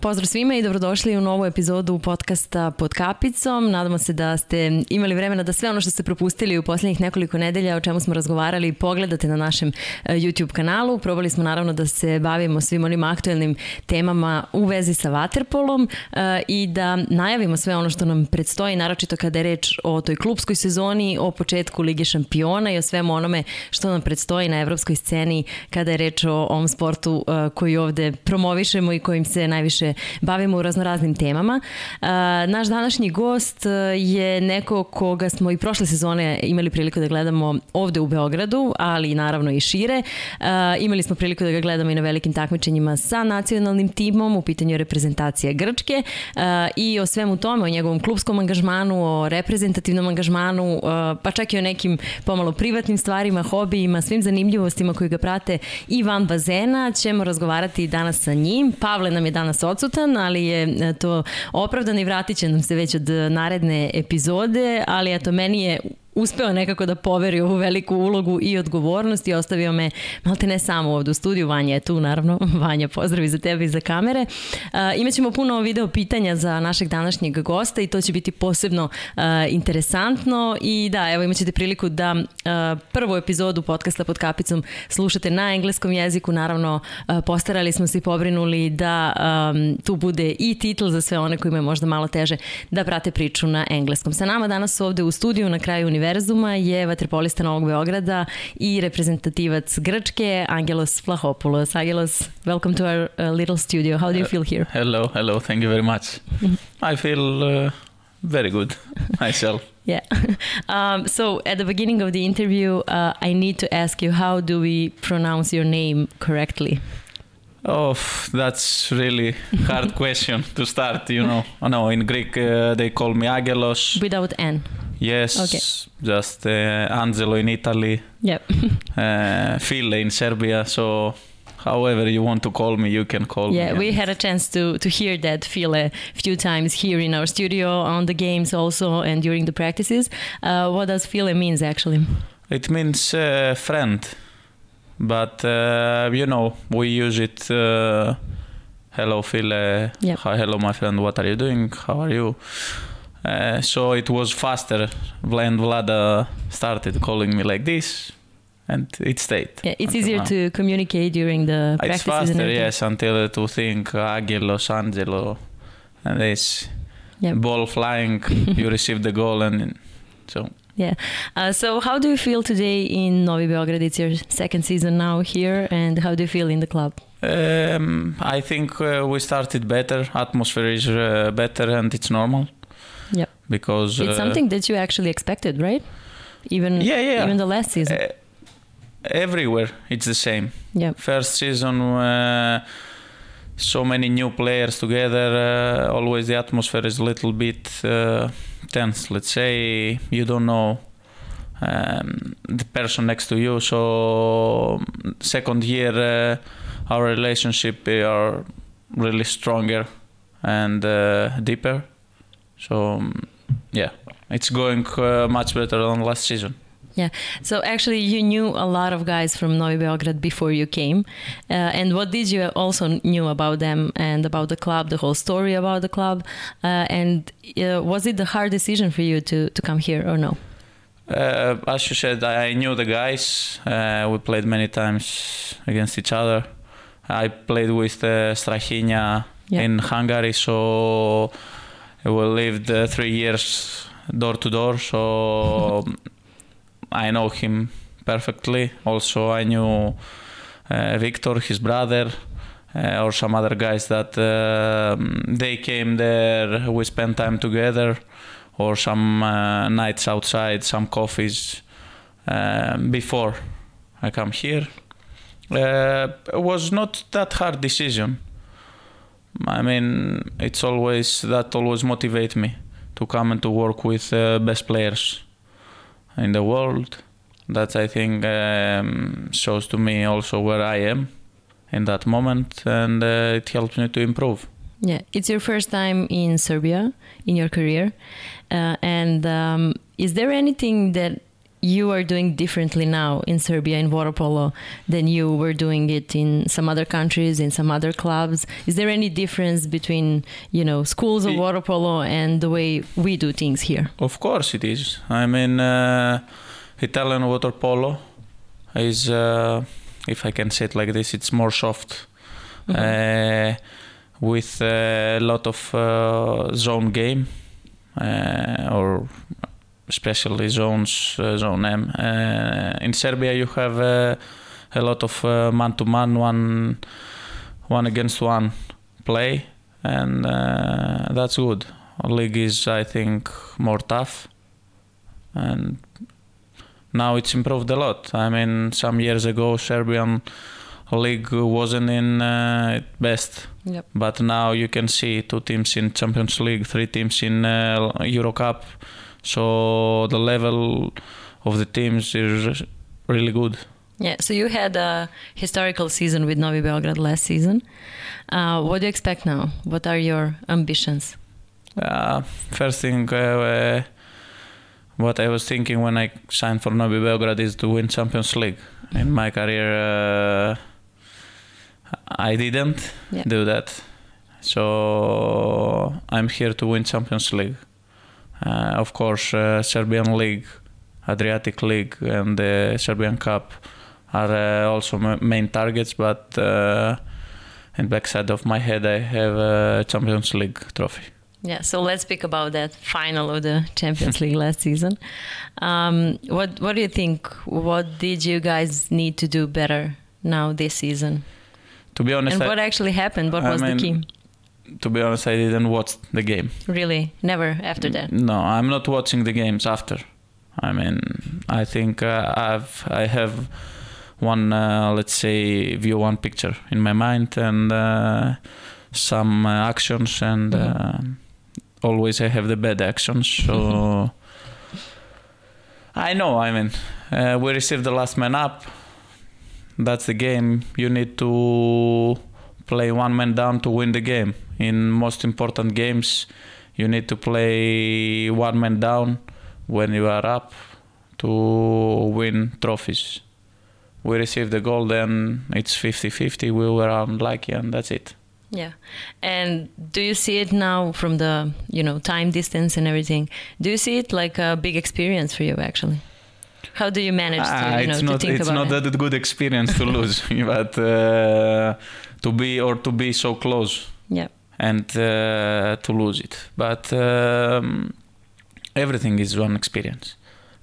Pozdrav svima i dobrodošli u novu epizodu podcasta Pod kapicom. Nadamo se da ste imali vremena da sve ono što ste propustili u poslednjih nekoliko nedelja o čemu smo razgovarali pogledate na našem e, YouTube kanalu. Probali smo naravno da se bavimo svim onim aktuelnim temama u vezi sa Waterpolom e, i da najavimo sve ono što nam predstoji, naročito kada je reč o toj klubskoj sezoni, o početku Lige šampiona i o svemu onome što nam predstoji na evropskoj sceni kada je reč o ovom sportu e, koji ovde promovišemo i kojim se najviše bavimo u raznoraznim temama. Naš današnji gost e, je neko koga smo i prošle sezone imali priliku da gledamo ovde u Beogradu, ali naravno i šire. Imali smo priliku da ga gledamo i na velikim takmičenjima sa nacionalnim timom, u pitanju reprezentacije Grčke i o svemu tome, o njegovom klubskom angažmanu, o reprezentativnom angažmanu, pa čak i o nekim pomalo privatnim stvarima, hobijima, svim zanimljivostima koji ga prate i van bazena ćemo razgovarati danas sa njim. Pavle nam je danas odsutan, ali je e, to opravdano i vratit će nam se već od naredne epizode, ali eto, meni je uspeo nekako da poveri ovu veliku ulogu i odgovornost i ostavio me malte ne samo ovde u studiju, Vanja je tu naravno, Vanja pozdravi za tebe i za kamere. Imaćemo puno video pitanja za našeg današnjeg gosta i to će biti posebno interesantno i da, evo imaćete priliku da prvu epizodu podcasta pod kapicom slušate na engleskom jeziku, naravno uh, postarali smo se i pobrinuli da tu bude i titl za sve one koji imaju možda malo teže da prate priču na engleskom. Sa nama danas ovde u studiju na kraju univerzuma je vaterpolista Novog Beograda i reprezentativac Grčke Angelos Vlachopoulos. Angelos, welcome to our uh, little studio. How do you feel here? Uh, hello, hello. Thank you very much. I feel uh, very good myself. Yeah. Um, so at the beginning of the interview, uh, I need to ask you how do we pronounce your name correctly? Oh, that's really hard question to start. You know, no, in Greek uh, they call me Agelos. Without N. Yes, okay. just uh, Angelo in Italy. Yep. uh, File in Serbia. So however you want to call me, you can call yeah, me. Yeah, we had a chance to to hear that feel a few times here in our studio on the games also and during the practices. Uh, what does file means actually? It means uh, friend, but uh, you know we use it. Uh, hello, Phil. Yep. Hi, hello, my friend. What are you doing? How are you? Uh, so it was faster when Vlada started calling me like this, and it stayed. Yeah, it's easier now. to communicate during the practices. It's faster, yes, until to think Angelos, Angelo, and this yep. ball flying, you receive the goal, and so. Yeah. Uh, so, how do you feel today in Novi Beograd? It's your second season now here, and how do you feel in the club? Um, I think uh, we started better. Atmosphere is uh, better, and it's normal. Yeah. Because it's uh, something that you actually expected, right? Even yeah, yeah. even the last season. Uh, everywhere it's the same. Yeah. First season uh, so many new players together, uh, always the atmosphere is a little bit uh, tense. Let's say you don't know um, the person next to you. So second year, uh, our relationship are really stronger and uh, deeper. So um, yeah, it's going uh, much better than last season. Yeah. So actually, you knew a lot of guys from Novi Beograd before you came, uh, and what did you also knew about them and about the club, the whole story about the club, uh, and uh, was it the hard decision for you to to come here or no? Uh, as you said, I knew the guys. Uh, we played many times against each other. I played with uh, Strahinja yeah. in Hungary, so we lived uh, three years door to door, so I know him perfectly. Also, I knew uh, Victor, his brother, uh, or some other guys that uh, they came there. We spent time together, or some uh, nights outside, some coffees um, before I come here. Uh, it was not that hard decision I mean, it's always that always motivate me to come and to work with uh, best players in the world. That I think um, shows to me also where I am in that moment, and uh, it helps me to improve. Yeah, it's your first time in Serbia in your career, uh, and um, is there anything that you are doing differently now in Serbia in water polo than you were doing it in some other countries, in some other clubs. Is there any difference between you know schools of water polo and the way we do things here? Of course, it is. I mean, uh, Italian water polo is, uh, if I can say it like this, it's more soft. Mm-hmm. Uh, with a lot of uh, zone game uh, or especially zones, uh, zone M. Uh, in Serbia, you have uh, a lot of man to man, one one against one play, and that's good. League is, I think, more tough, and now it's improved a lot. I mean, some years ago, Serbian league wasn't in uh, best, yep. but now you can see two teams in Champions League, three teams in uh, Euro Cup. So the level of the teams is really good. Yeah, so you had a historical season with Novi Beograd last season. Uh, what do you expect now? What are your ambitions? Uh, first thing, uh, what I was thinking when I signed for Novi Beograd is to win Champions League. In my career, uh, I didn't yeah. do that. So I'm here to win Champions League. Uh, of course, uh, Serbian League, Adriatic League, and the Serbian Cup are uh, also main targets. But in backside of my head, I have a Champions League trophy. Yeah, so let's speak about that final of the Champions League last season. Um, what What do you think? What did you guys need to do better now this season? To be honest, and what actually happened? What I was mean, the key? To be honest, I didn't watch the game. Really? Never after that? No, I'm not watching the games after. I mean, I think uh, I've I have one uh, let's say view one picture in my mind and uh, some uh, actions and mm-hmm. always I have the bad actions. So I know. I mean, uh, we received the last man up. That's the game. You need to play one man down to win the game in most important games you need to play one man down when you are up to win trophies. We received the goal then it's 50-50 we were unlucky and that's it. Yeah. And do you see it now from the you know time distance and everything? Do you see it like a big experience for you actually? How do you manage to, ah, you know, it's not, it's not it? that good experience to lose but uh, to be or to be so close. Yeah and uh, to lose it. But um, everything is one experience.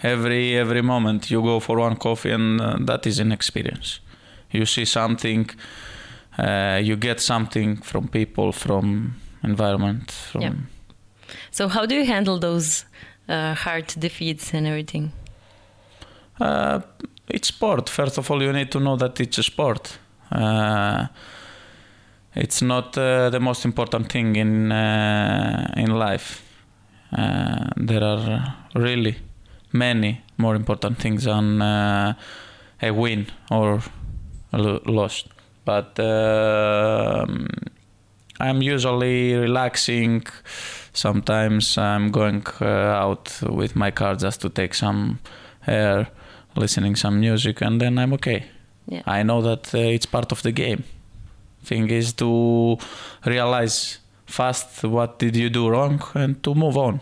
Every every moment you go for one coffee, and uh, that is an experience. You see something, uh, you get something from people, from environment. From yeah. So how do you handle those uh, hard defeats and everything? Uh, it's sport. First of all, you need to know that it's a sport uh, it's not uh, the most important thing in uh, in life. Uh, there are really many more important things than uh, a win or a loss. But um, I'm usually relaxing. Sometimes I'm going uh, out with my car just to take some air, listening some music, and then I'm okay. Yeah. I know that uh, it's part of the game thing is to realize fast what did you do wrong and to move on.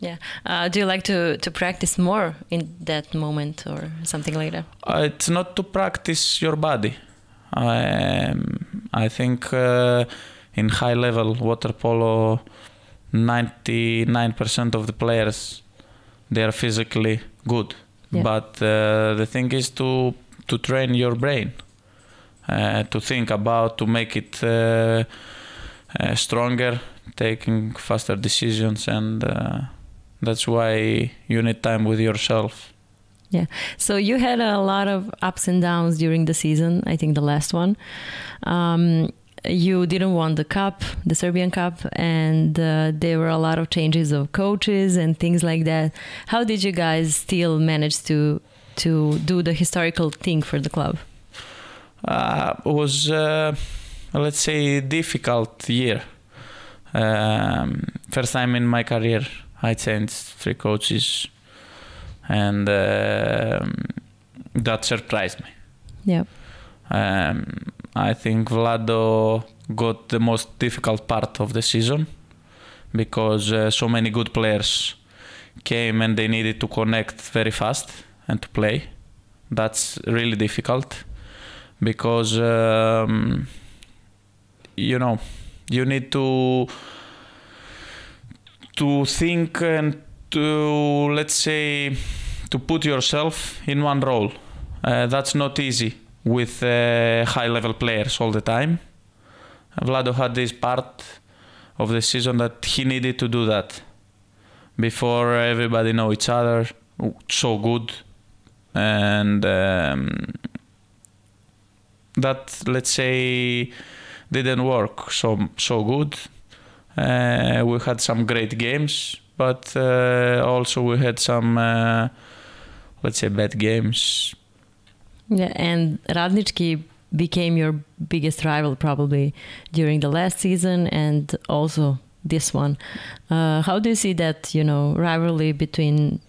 Yeah. Uh, do you like to to practice more in that moment or something like that? Uh, it's not to practice your body. Um, i think uh, in high level water polo 99% of the players they are physically good. Yeah. but uh, the thing is to to train your brain to think about to make it uh, uh, stronger, taking faster decisions, and that's why you need time with yourself. Yeah. So you had a lot of ups and downs during the season. I think the last one. Um, you didn't won the cup, the Serbian Cup, and uh, there were a lot of changes of coaches and things like that. How did you guys still manage to to do the historical thing for the club? Uh, was uh, let's say difficult year. Um, first time in my career, I changed three coaches, and um that surprised me. Yeah. Um, I think Vlado got the most difficult part of the season because uh, so many good players came and they needed to connect very fast and to play. That's really difficult because um, you know you need to to think and to let's say to put yourself in one role. Uh, that's not easy with uh, high level players all the time. Vlado had this part of the season that he needed to do that before everybody know each other so good and um, that let's say didn't work so so good uh, we had some great games but uh, also we had some uh, let's say bad games Yeah, and Radnički became your biggest rival probably during the last season and also this one. Uh, how do you see that, you know, rivalry between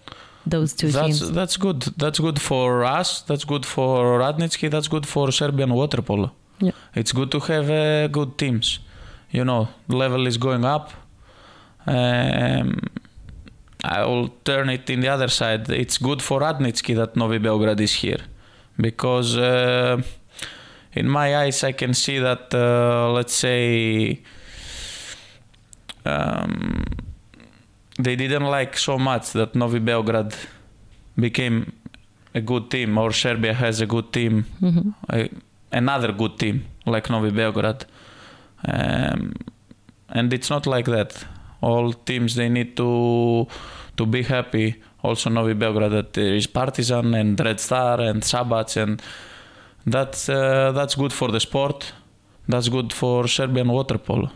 those two that's teams? that's good. That's good for us. That's good for Radnički. That's good for Serbian water polo. Yeah. it's good to have uh, good teams. You know the level is going up. Um, I will turn it in the other side. It's good for Radnički that Novi Belgrade is here. Because uh, in my eyes I can see that uh, let's say um, they didn't like so much that Novi Belgrade became a good team or Serbia has a good team, Mhm. a, another good team like Novi Belgrade. Um, and it's not like that. All teams they need to to be happy. Also Novi Belgrade that there is Partizan and Red Star and Sabac and that's uh, that's good for the sport. That's good for Serbian water polo.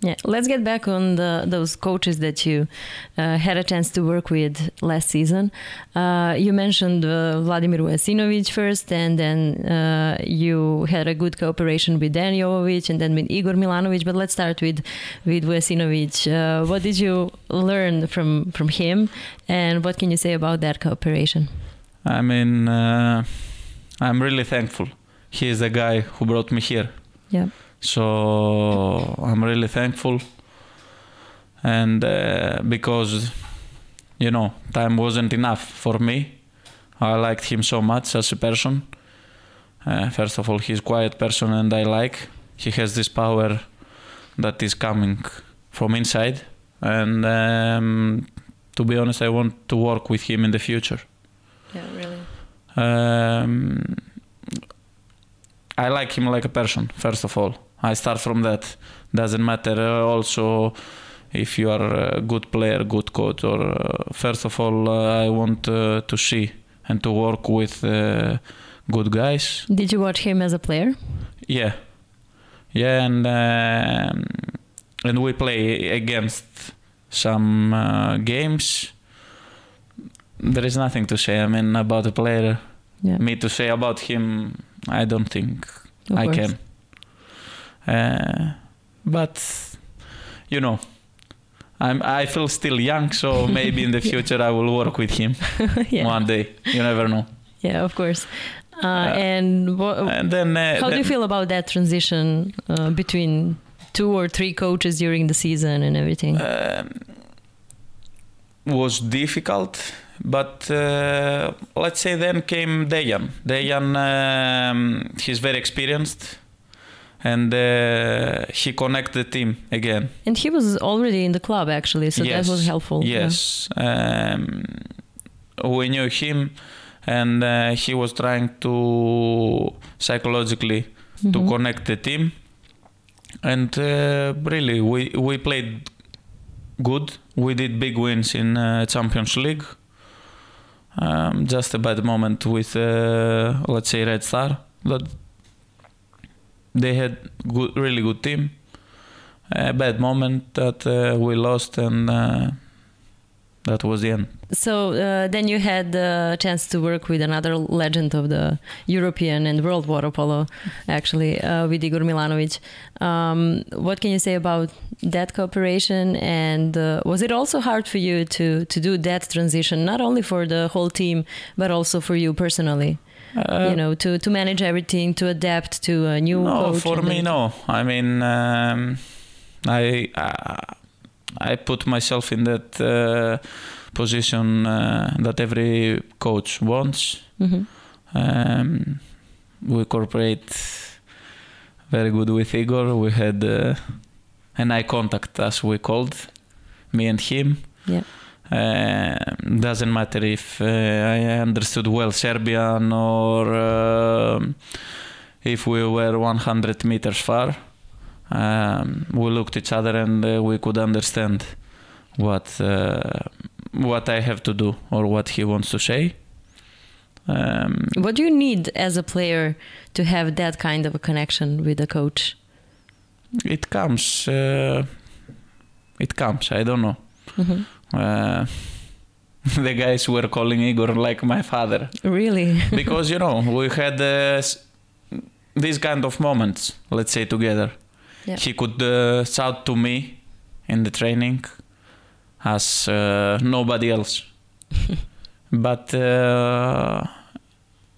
Yeah, let's get back on the, those coaches that you uh, had a chance to work with last season. Uh, you mentioned uh, Vladimir Vujasinovic first, and then uh, you had a good cooperation with Dan Jovovic and then with Igor Milanovic. But let's start with with Vujasinovic. Uh, what did you learn from from him, and what can you say about that cooperation? I mean, uh, I'm really thankful. He is the guy who brought me here. Yeah. So I'm really thankful. And uh, because, you know, time wasn't enough for me. I liked him so much as a person. Uh, first of all, he's a quiet person and I like. He has this power that is coming from inside. And um, to be honest, I want to work with him in the future. Yeah, really. Um, I like him like a person, first of all. I start from that. Doesn't matter uh, also if you are a good player, good coach, or uh, first of all, uh, I want uh, to see and to work with uh, good guys. Did you watch him as a player? Yeah, yeah, and um, and we play against some uh, games. There is nothing to say. I mean about a player Yeah. me to say about him i don't think Of i course. can uh, but you know I'm, i feel still young so maybe in the future i will work with him yeah. one day you never know Yeah, of course. Uh, and wha- and then uh, how do you feel about that transition uh, between two or three coaches during the season and everything? um, was difficult but uh, let's say then came Dejan Dejan um, he's very experienced and uh, he connected the team again and he was already in the club actually, so that was Yes, helpful. yeah. Yes, um, we knew him, and uh, he was trying to psychologically to Mhm. connect the team, and uh, really we we played good. We did big wins in uh, Champions League. Um, just a bad moment with uh, let's say Red Star that they had good, really good team. A bad moment that uh, we lost and uh, that was the end. So uh, then you had the chance to work with another legend of the European and world water polo, actually, uh, with Igor Milanovic. Um, what can you say about that cooperation? And uh, was it also hard for you to to do that transition, not only for the whole team, but also for you personally? Uh, you know, to to manage everything, to adapt to a new no, coach. for me, no. I mean, um, I uh, I put myself in that uh, position uh, that every coach wants. Mhm. Um, we cooperate very good with Igor. We had uh, an eye contact, as we called, me and him. Yeah. Uh, doesn't matter if uh, I understood well Serbian or um if we were 100 meters far. Um, we looked each other and uh, we could understand what uh, what I have to do or what he wants to say. Um, What do you need as a player to have that kind of a connection with a coach? it comes. Uh, it comes. I don't know. Mhm. Uh, the guys were calling Igor like my father Really? because you know we had uh, these kind of moments. Let's say together. Yeah. He could uh, shout to me in the training as uh, nobody else. but uh,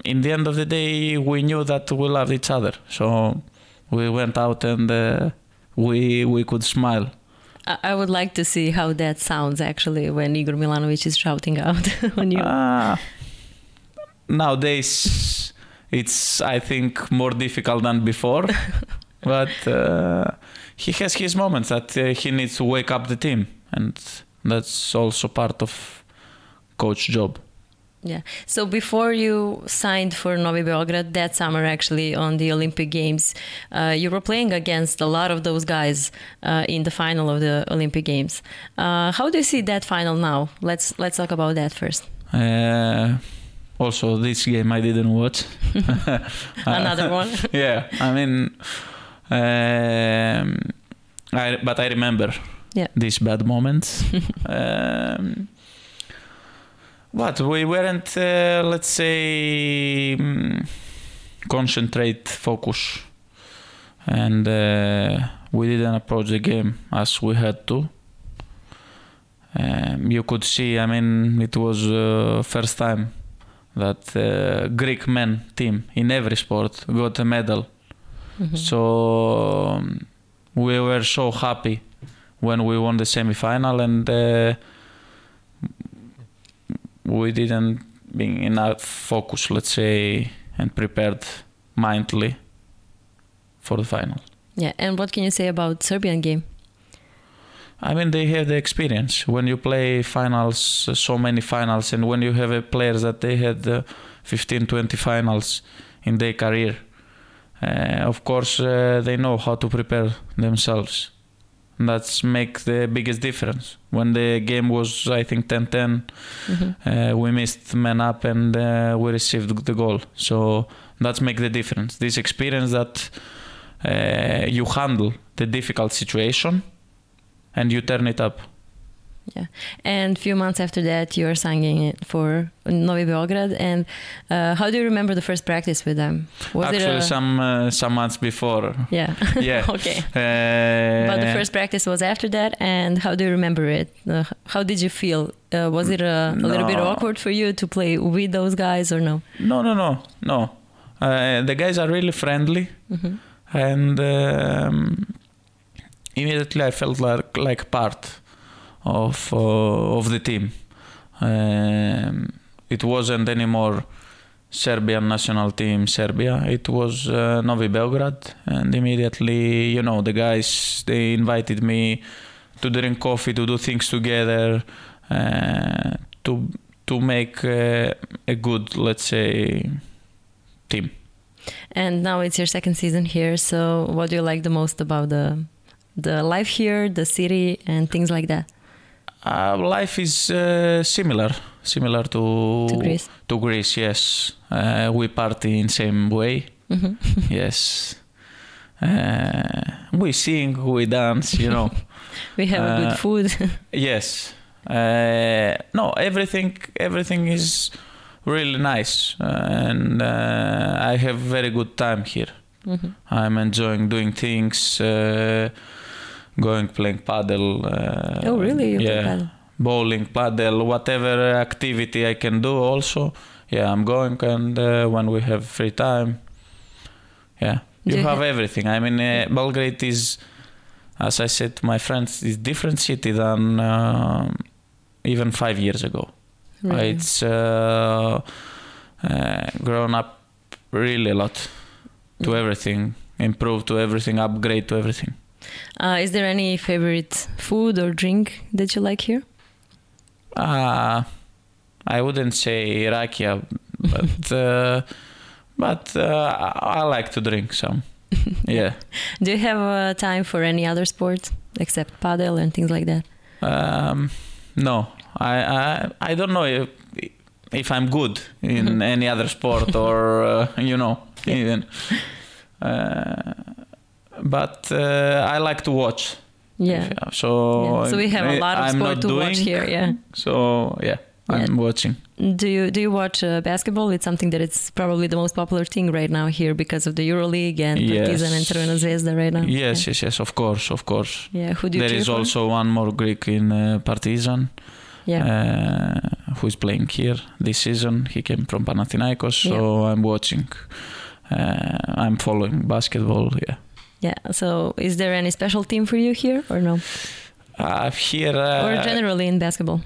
in the end of the day, we knew that we loved each other. So we went out and uh, we we could smile. I I would like to see how that sounds actually when Igor Milanovic is shouting out on you. Ah, nowadays, it's I think more difficult than before, but uh, he has his moments that uh, he needs to wake up the team, and that's also part of coach job. Yeah. So before you signed for Novi Beograd that summer, actually on the Olympic Games, uh, you were playing against a lot of those guys uh, in the final of the Olympic Games. Uh, how do you see that final now? Let's let's talk about that first. Uh, also, this game I didn't watch. Another one. yeah, I mean, um, I but I remember Yeah. these bad moments. um, but we weren't, uh, let's say, mm, concentrate, focus, and uh, we didn't approach the game as we had to. Um, you could see, I mean, it was uh, first time that uh, Greek men team in every sport got a medal. Mhm. So um, we were so happy when we won the semi-final, and uh, we didn't be enough focus, let's say, and prepared mentally for the final. Yeah. And what can you say about Serbian game? I mean, they have the experience. When you play finals, so many finals, and when you have a players that they had uh, 15, 20 finals in their career, uh, of course, uh, they know how to prepare themselves. That's make the biggest difference. When the game was, I think, 10-10, Mhm. uh, we missed man up and uh, we received the goal. So that's make the difference. This experience that uh, you handle the difficult situation and you turn it up. And a few months after that, you are singing it for Novi Beograd. And uh, how do you remember the first practice with them? Was Actually, it a, some uh, some months before. yeah? Yeah. okay. Uh, But the first practice was after that, and how do you remember it? Uh, how did you feel? Uh, was it a, a little bit awkward for you to play with those guys, or no? No, no, no, no. Uh, the guys are really friendly, hmm and um, immediately I felt like like part of uh, of the team. Um, it wasn't anymore Serbian national team Serbia. It was uh, Novi Belgrade, and immediately, you know, the guys they invited me to drink coffee, to do things together, uh, to to make uh, a good, let's say, team. And now it's your second season here. So, what do you like the most about the the life here, the city, and things like that? Uh, life is uh, similar, similar to To Greece. to Greece, yes. Uh, we party in same way, hmm yes. Uh, we sing, we dance, you know. We have a Uh, good food. yes, Uh, no, everything everything is really nice, and uh, I have very good time here. Mhm. I'm enjoying doing things, uh, going playing paddle. Uh, oh, really? You yeah, paddle? bowling, paddle, whatever activity I can do. Also, yeah, I'm going, and uh, when we have free time, yeah, you you have ha- everything. I mean, uh, Belgrade is, as I said to my friends, is different city than um even five years ago. Really? It's uh, uh, grown up really a lot to everything, improved to everything, upgrade to everything. Uh, is there any favorite food or drink that you like here? Uh, I wouldn't say rakia, but uh, but uh, I like to drink some. Yeah. Do you have uh, time for any other sport except paddle and things like that? Um, no, I, I I don't know if if I'm good in Mhm. any other sport or uh, you know even. But uh, I like to watch. Yeah. So Yeah. So we have a lot of I'm sport to watch here. Yeah. So yeah, I'm watching. Do you do you watch uh, basketball? It's something that it's probably the most popular thing right now here because of the EuroLeague and Partizan and Yes. Crvena Zvezda right now. Yes, yes, yes. Of course, of course. Yeah. yeah. Who do you There cheer for? also one more Greek in uh, Partizan. yeah. uh, who is playing here this season. He came from Panathinaikos, so I'm watching. Uh, I'm following basketball. Yeah. Yeah. So is there any special team for you here or no? Uh, here, uh, or generally in basketball?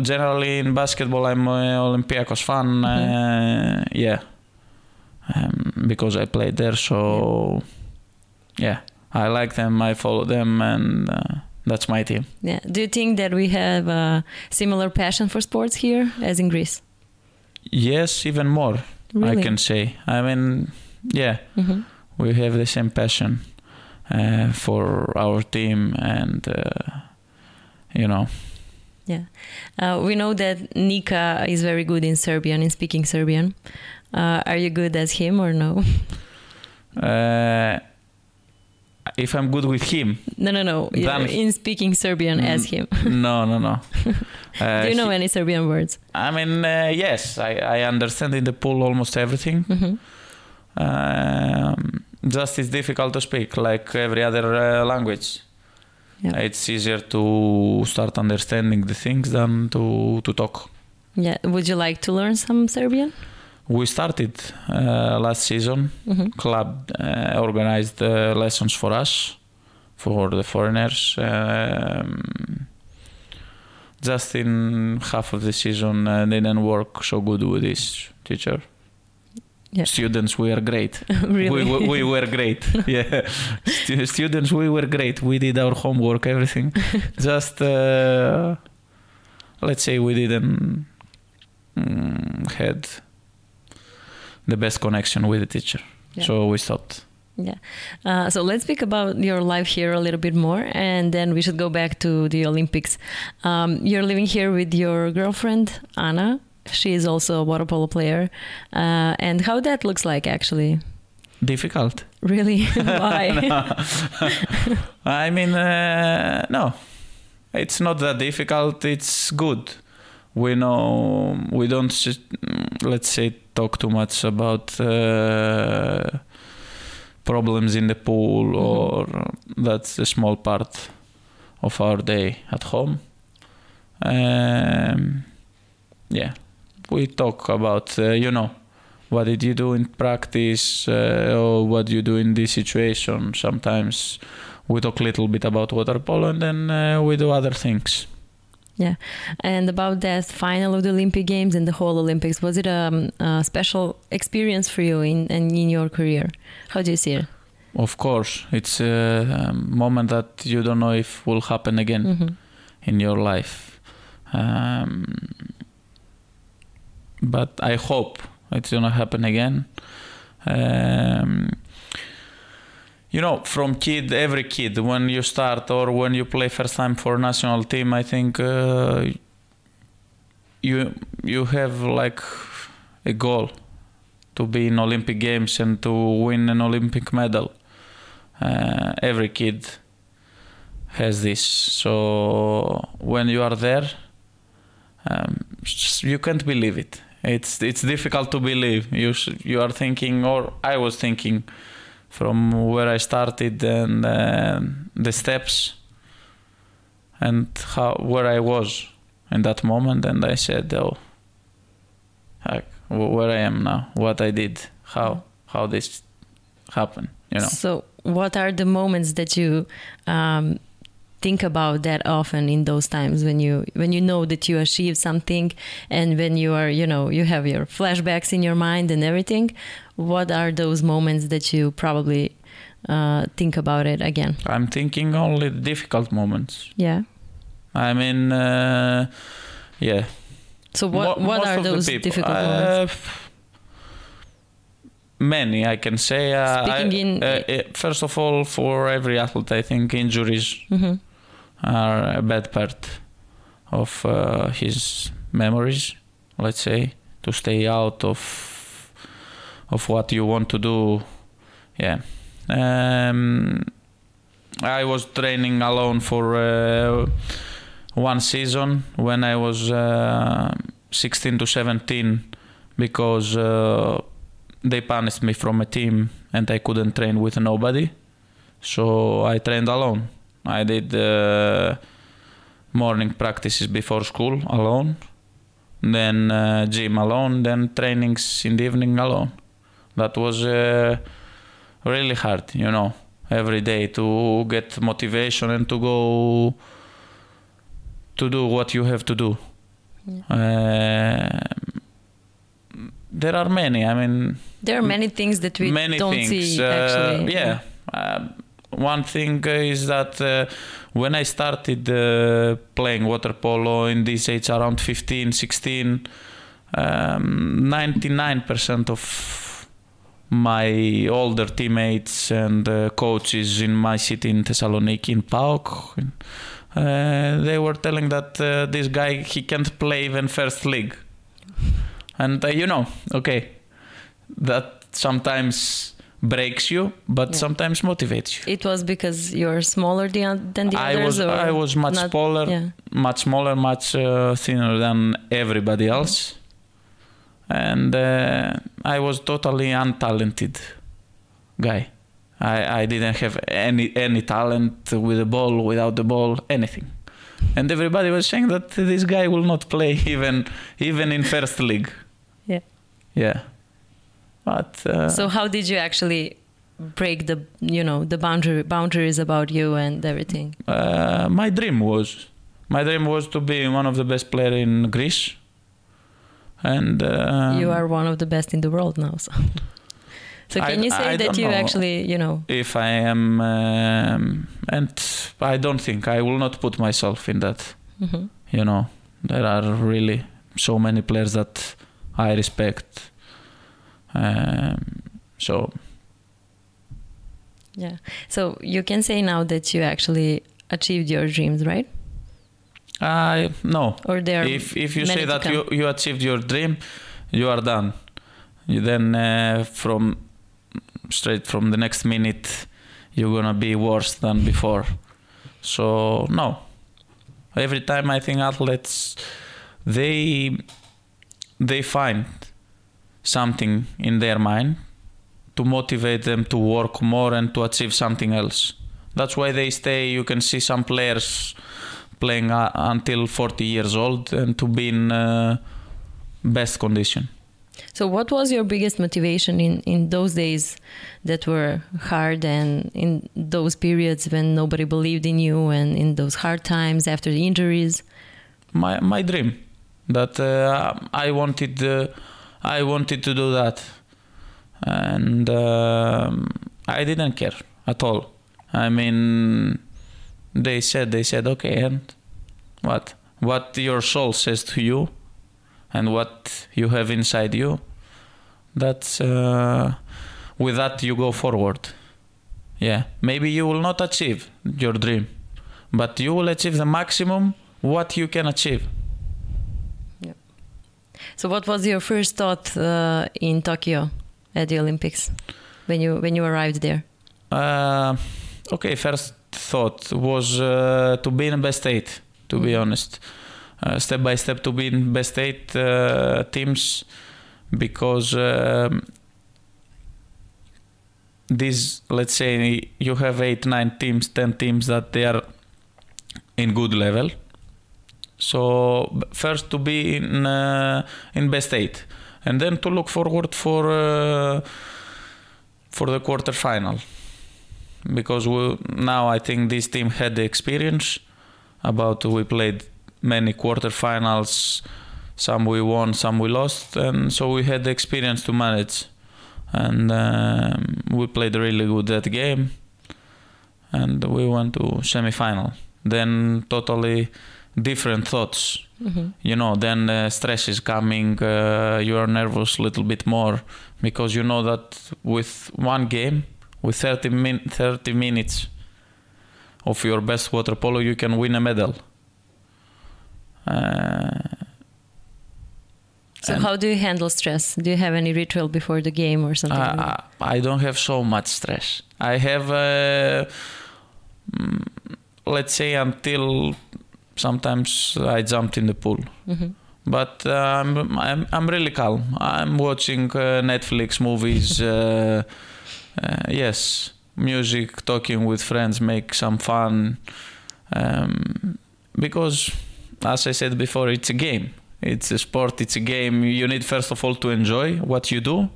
generally in basketball, I'm a Olympiacos fan. Mm-hmm. Uh, yeah, um, because I played there. So yeah, I like them. I follow them, and uh, that's my team. Yeah. Do you think that we have a similar passion for sports here as in Greece? Yes, even more. Really? I can say. I mean, yeah. Mhm. We have the same passion uh, for our team and uh, you know Uh, we know that Nika is very good in Serbian, in speaking Serbian. Uh, are you good as him or no? uh, if i'm good with him No, no, no. Yeah, Then- in speaking Serbian as him. no no no uh, Do you know he- any Serbian words? i mean uh, yes I, I understand in the pool almost everything hmm um, just it's difficult to speak like every other uh, language Yeah. it's easier to start understanding the things than to, to talk Yeah. Would you like to learn some Serbian? we started uh, last season hmm club uh, organized uh, lessons for us for the foreigners um, just in half of the season uh, didn't work so good with this teacher Yeah. students we are great really? we, we, we were great yeah Stu- students we were great we did our homework everything just uh, let's say we didn't mm, had the best connection with the teacher Yeah. so we stopped Uh, so let's speak about your life here a little bit more, and then we should go back to the Olympics. Um, you're living here with your girlfriend Anna. She is also a water polo player, uh, and how that looks like actually. difficult Really? Why? i mean uh, no it's not that difficult it's good we know we don't let's say talk too much about uh, problems in the pool Mhm. or that's a small part of our day at home um, yeah we talk about uh, you know what did you do in practice uh, or what you do in this situation sometimes we talk a little bit about water polo and then uh, we do other things Yeah, and about that final of the Olympic Games and the whole Olympics, was it a, a special experience for you in, in in your career? How do you see it? of course it's a, a moment that you don't know if will happen again Mhm. in your life um, but i hope it's gonna happen again um, you know from kid every kid when you start or when you play first time for national team i think uh, you you have like a goal to be in olympic games and to win an olympic medal uh, every kid has this. So when you are there, um, you can't believe it. It's it's difficult to believe. You you are thinking, or I was thinking, from where I started and uh, the steps, and how where I was in that moment, and I said, oh, wh- where I am now, what I did, how how this happened, you know. So, what are the moments that you um, think about that often in those times when you when you know that you achieved something and when you are you know you have your flashbacks in your mind and everything? What are those moments that you probably uh, think about it again? I'm thinking only the difficult moments. Yeah. I mean, uh, yeah. So what Mo- what are those difficult moments? uh, Many, I can say. Uh, Speaking I- in- uh, first of all, for every athlete, I think injuries hmm are a bad part of uh, his memories. Let's say to stay out of of what you want to do. Yeah. Um, I was training alone for uh, one season when I was uh, 16 to 17 because uh, they punished me from a team and I couldn't train with nobody. So I trained alone. I did uh, morning practices before school alone, then uh, gym alone, then trainings in the evening alone. That was uh, really hard, you know, every day to get motivation and to go to do what you have to do. Um there are many. I mean, There are many things that we many don't things. see uh, actually. yeah. Uh, one thing is that uh, when I started uh, playing water polo in this age, around 15, 16, um, 99% of my older teammates and uh, coaches in my city in Thessaloniki, in PAOK, uh, they were telling that uh, this guy he can't play even first league, and uh, you know, okay, that sometimes breaks you, but Yeah. sometimes motivates you. It was because you're smaller than, than the I others, was or I was much not- smaller, Yeah. much smaller, much uh, thinner than everybody else, and uh, I was totally untalented guy. I, I didn't have any any talent with the ball, without the ball, anything. And everybody was saying that this guy will not play even even in first league. Yeah. Yeah. But uh, So how did you actually break the you know the boundary boundaries about you and everything? uh, my dream was my dream was to be one of the best player in Greece. And uh, you are one of the best in the world now. So, so I- can you say I that you know. actually you know if I am, um, and I don't think I will not put myself in that. mhm. You know, there are really so many players that I respect. Um, so yeah. So you can say now that you actually achieved your dreams, right? I no. Or there If if you say that you you achieved your dream, you are done. You then uh, from straight from the next minute, you're gonna be worse than before. So no. Every time I think athletes, they they find something in their mind to motivate them to work more and to achieve something else. That's why they stay. You can see some players playing uh, until 40 years old and to be in uh, best condition. So what was your biggest motivation in in those days that were hard and in those periods when nobody believed in you and in those hard times after the injuries? My my dream that uh, I wanted uh, I wanted to do that, and um, I didn't care at all. I mean, they said they said okay, and what what your soul says to you, and what you have inside you, that's uh, with that you go forward. Yeah, maybe you will not achieve your dream, but you will achieve the maximum what you can achieve. So what was your first thought uh, in Tokyo at the Olympics when you when you arrived there? Uh, okay, first thought was uh, to be in best eight. To be honest, uh, step by step to be in best eight uh, teams, because um, these, let's say, you have eight, nine teams, ten teams that they are in good level. So first to be in uh, in best eight, and then to look forward for uh, for the quarter final, because we, now I think this team had the experience. About we played many quarterfinals, some we won, some we lost, and so we had the experience to manage, and um, we played really good that game, and we went to semi-final. Then totally different thoughts hmm you know then uh, stress is coming uh, you are nervous a little bit more because you know that with one game with 30, min- 30 minutes of your best water polo you can win a medal uh, So how do you handle stress? Do you have any ritual before the game or something? like? I, I don't have so much stress i have uh, mm, let's say until sometimes i jumped in the pool Mhm. but I'm, I'm I'm really calm. I'm watching uh, Netflix movies. Uh, uh, yes, music, talking with friends, make some fun. Um, because, as I said before, it's a game. It's a sport. It's a game. You need first of all to enjoy what you do,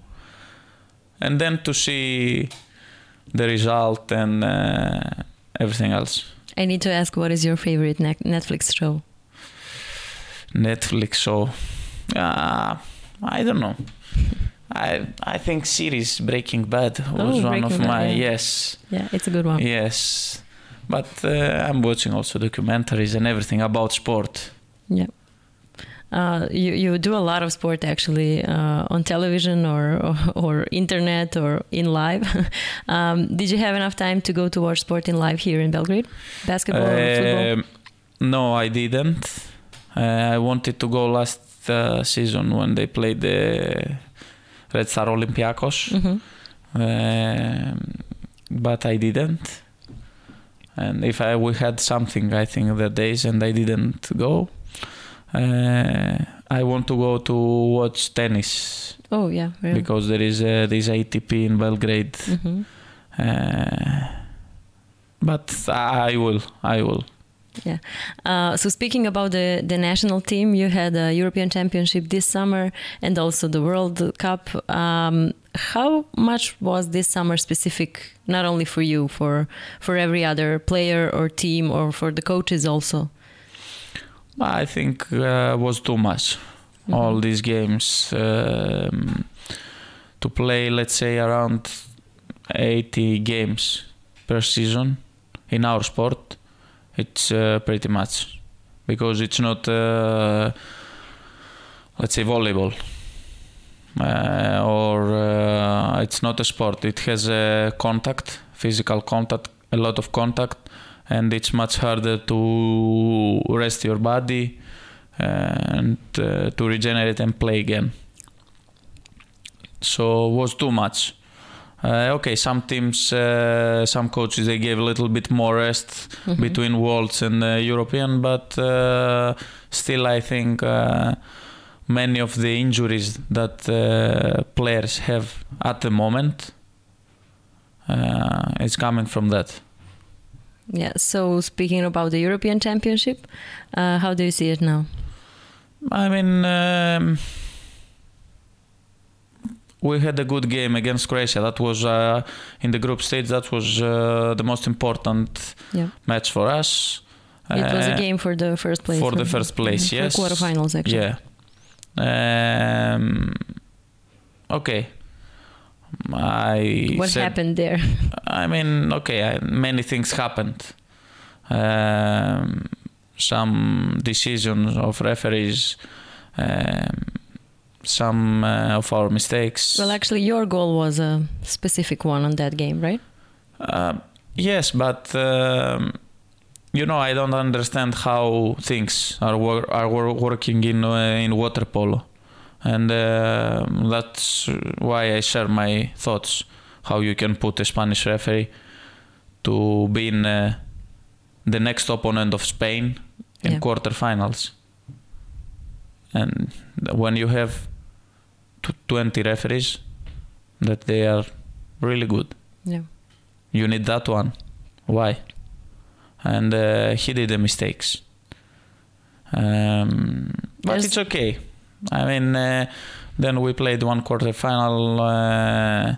and then to see the result and uh, everything else. I need to ask, what is your favorite ne- Netflix show? Netflix show. Uh, I don't know. I I think series Breaking Bad was Oh, one of Bad, my yeah. yes Yeah, it's a good one. yes, but uh, I'm watching also documentaries and everything about sport. Yeah. Uh, you you do a lot of sport actually uh, on television or, or or internet or in live. um, did you have enough time to go to watch sport in live here in Belgrade? Basketball or football? Um, no, I didn't. Uh, I wanted to go last uh, season when they played the Red Star Olympiacos. Mhm. um, but I didn't. And if I we had something, I think the days, and I didn't go. Uh, I want to go to watch tennis Oh yeah, really. because there is uh, this ATP in Belgrade. Mhm. Uh, but I will, I will. Uh, so speaking about the, the national team, you had a European Championship this summer and also the World Cup. Um, how much was this summer specific, not only for you, for for every other player or team, or for the coaches also? I think uh, was too much. All these games um, to play, let's say around 80 games per season in our sport. It's uh, pretty much because it's not, uh, let's say, volleyball. Uh, or uh, it's not a sport. It has a contact, physical contact, a lot of contact, and it's much harder to rest your body and uh, to regenerate and play again. So was too much. Uh, okay, some teams, uh, some coaches, they gave a little bit more rest Mhm. between Worlds and uh, European, but uh, still, I think uh, many of the injuries that uh, players have at the moment uh, is coming from that. Yeah. So speaking about the European Championship, uh, how do you see it now? I mean, um, we had a good game against Croatia. That was uh, in the group stage. That was uh, the most important Yeah. match for us. It was a Uh, game for the first place. for the first place, Mhm, yes. For quarterfinals, actually. Yeah. Um, okay. I What said- happened there? I mean, okay, I, many things happened. Um, some decisions of referees, um, some uh, of our mistakes. Well, actually, your goal was a specific one on that game, right? Uh, yes, but um, you know, I don't understand how things are wor- are wor- working in uh, in water polo, and uh, that's why I share my thoughts. How you can put a Spanish referee to be in uh, the next opponent of Spain in Yeah. quarterfinals. And when you have t- 20 referees, that they are really good. Yeah. You need that one. Why? And uh, he did the mistakes. Um, but There's- it's okay. I mean, uh, then we played one quarter final. Uh,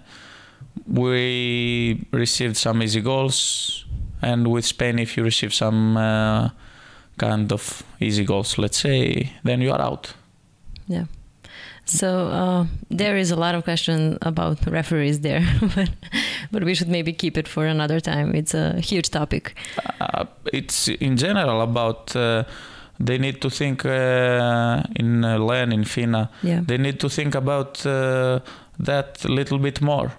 we received some easy goals, and with Spain, if you receive some uh, kind of easy goals, let's say, then you are out. Yeah. So uh, there is a lot of question about referees there, but but we should maybe keep it for another time. It's a huge topic. uh, it's in general about uh, they need to think uh, in uh, LEN in FINA Yeah. they need to think about uh, that a little bit more.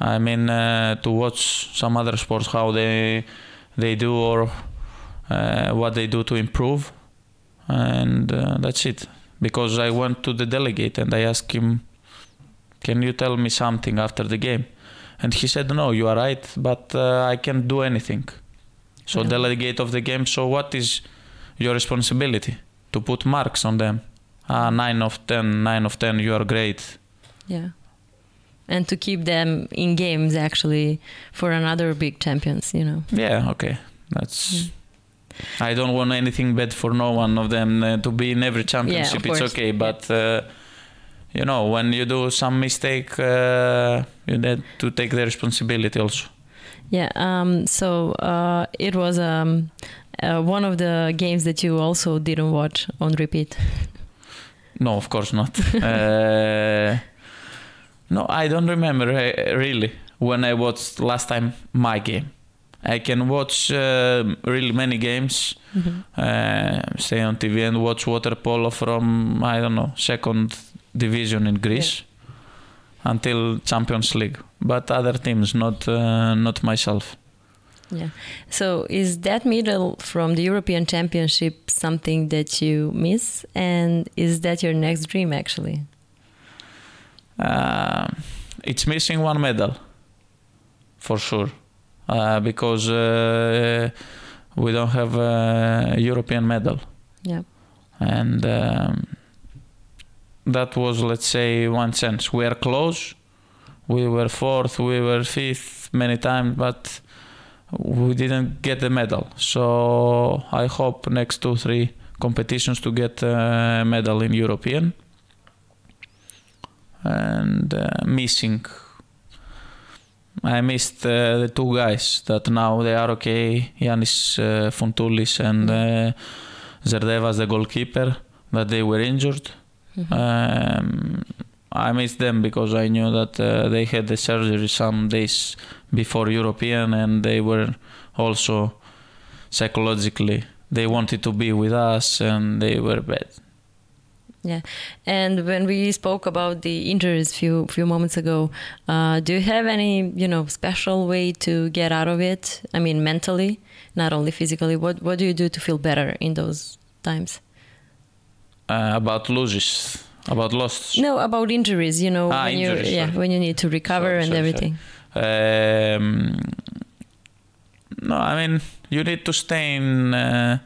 I mean uh, to watch some other sports how they they do or uh, what they do to improve. And uh, that's it. Because I went to the delegate and I asked him can you tell me something after the game? And he said no you are right but uh, I can't do anything. So Yeah. delegate of the game so what is your responsibility to put marks on them ah 9 of 10 9 of 10 you are great Yeah. And to keep them in games actually for another big champions, you know. yeah okay that's Mm. I don't want anything bad for no one of them uh, to be in every championship. it's course. okay, but uh, you know when you do some mistake, uh, you need to take the responsibility also. Yeah. Um, so uh, it was um, uh, one of the games that you also didn't watch on repeat. No, of course not. uh, no, I don't remember uh, really when I watched last time my game. I can watch uh, really many games, Mhm. uh, stay on TV and watch water polo from I don't know second division in Greece until Champions League. But other teams, not uh, not myself. Yeah. So is that medal from the European Championship something that you miss, and is that your next dream actually? Uh, it's missing one medal, for sure, uh, because uh, we don't have a European medal, Yeah. and um, that was, let's say, one chance. We are close. We were fourth, we were fifth many times, but we didn't get the medal. So I hope next two, three competitions to get a medal in European. And uh, missing, I missed uh, the two guys that now they are okay. Yanis uh, Fountoulis and uh, Zerdevas, the goalkeeper, that they were injured. Mhm. Um, I missed them because I knew that uh, they had the surgery some days before European and they were also psychologically they wanted to be with us and they were bad. Yeah, and when we spoke about the injuries few few moments ago, uh, do you have any you know special way to get out of it? I mean, mentally, not only physically. What what do you do to feel better in those times? Uh, about losses, about losses. No, about injuries. You know, Ah, when you yeah when you need to recover Sorry, and sorry, everything. Um, no, I mean you need to stay in uh,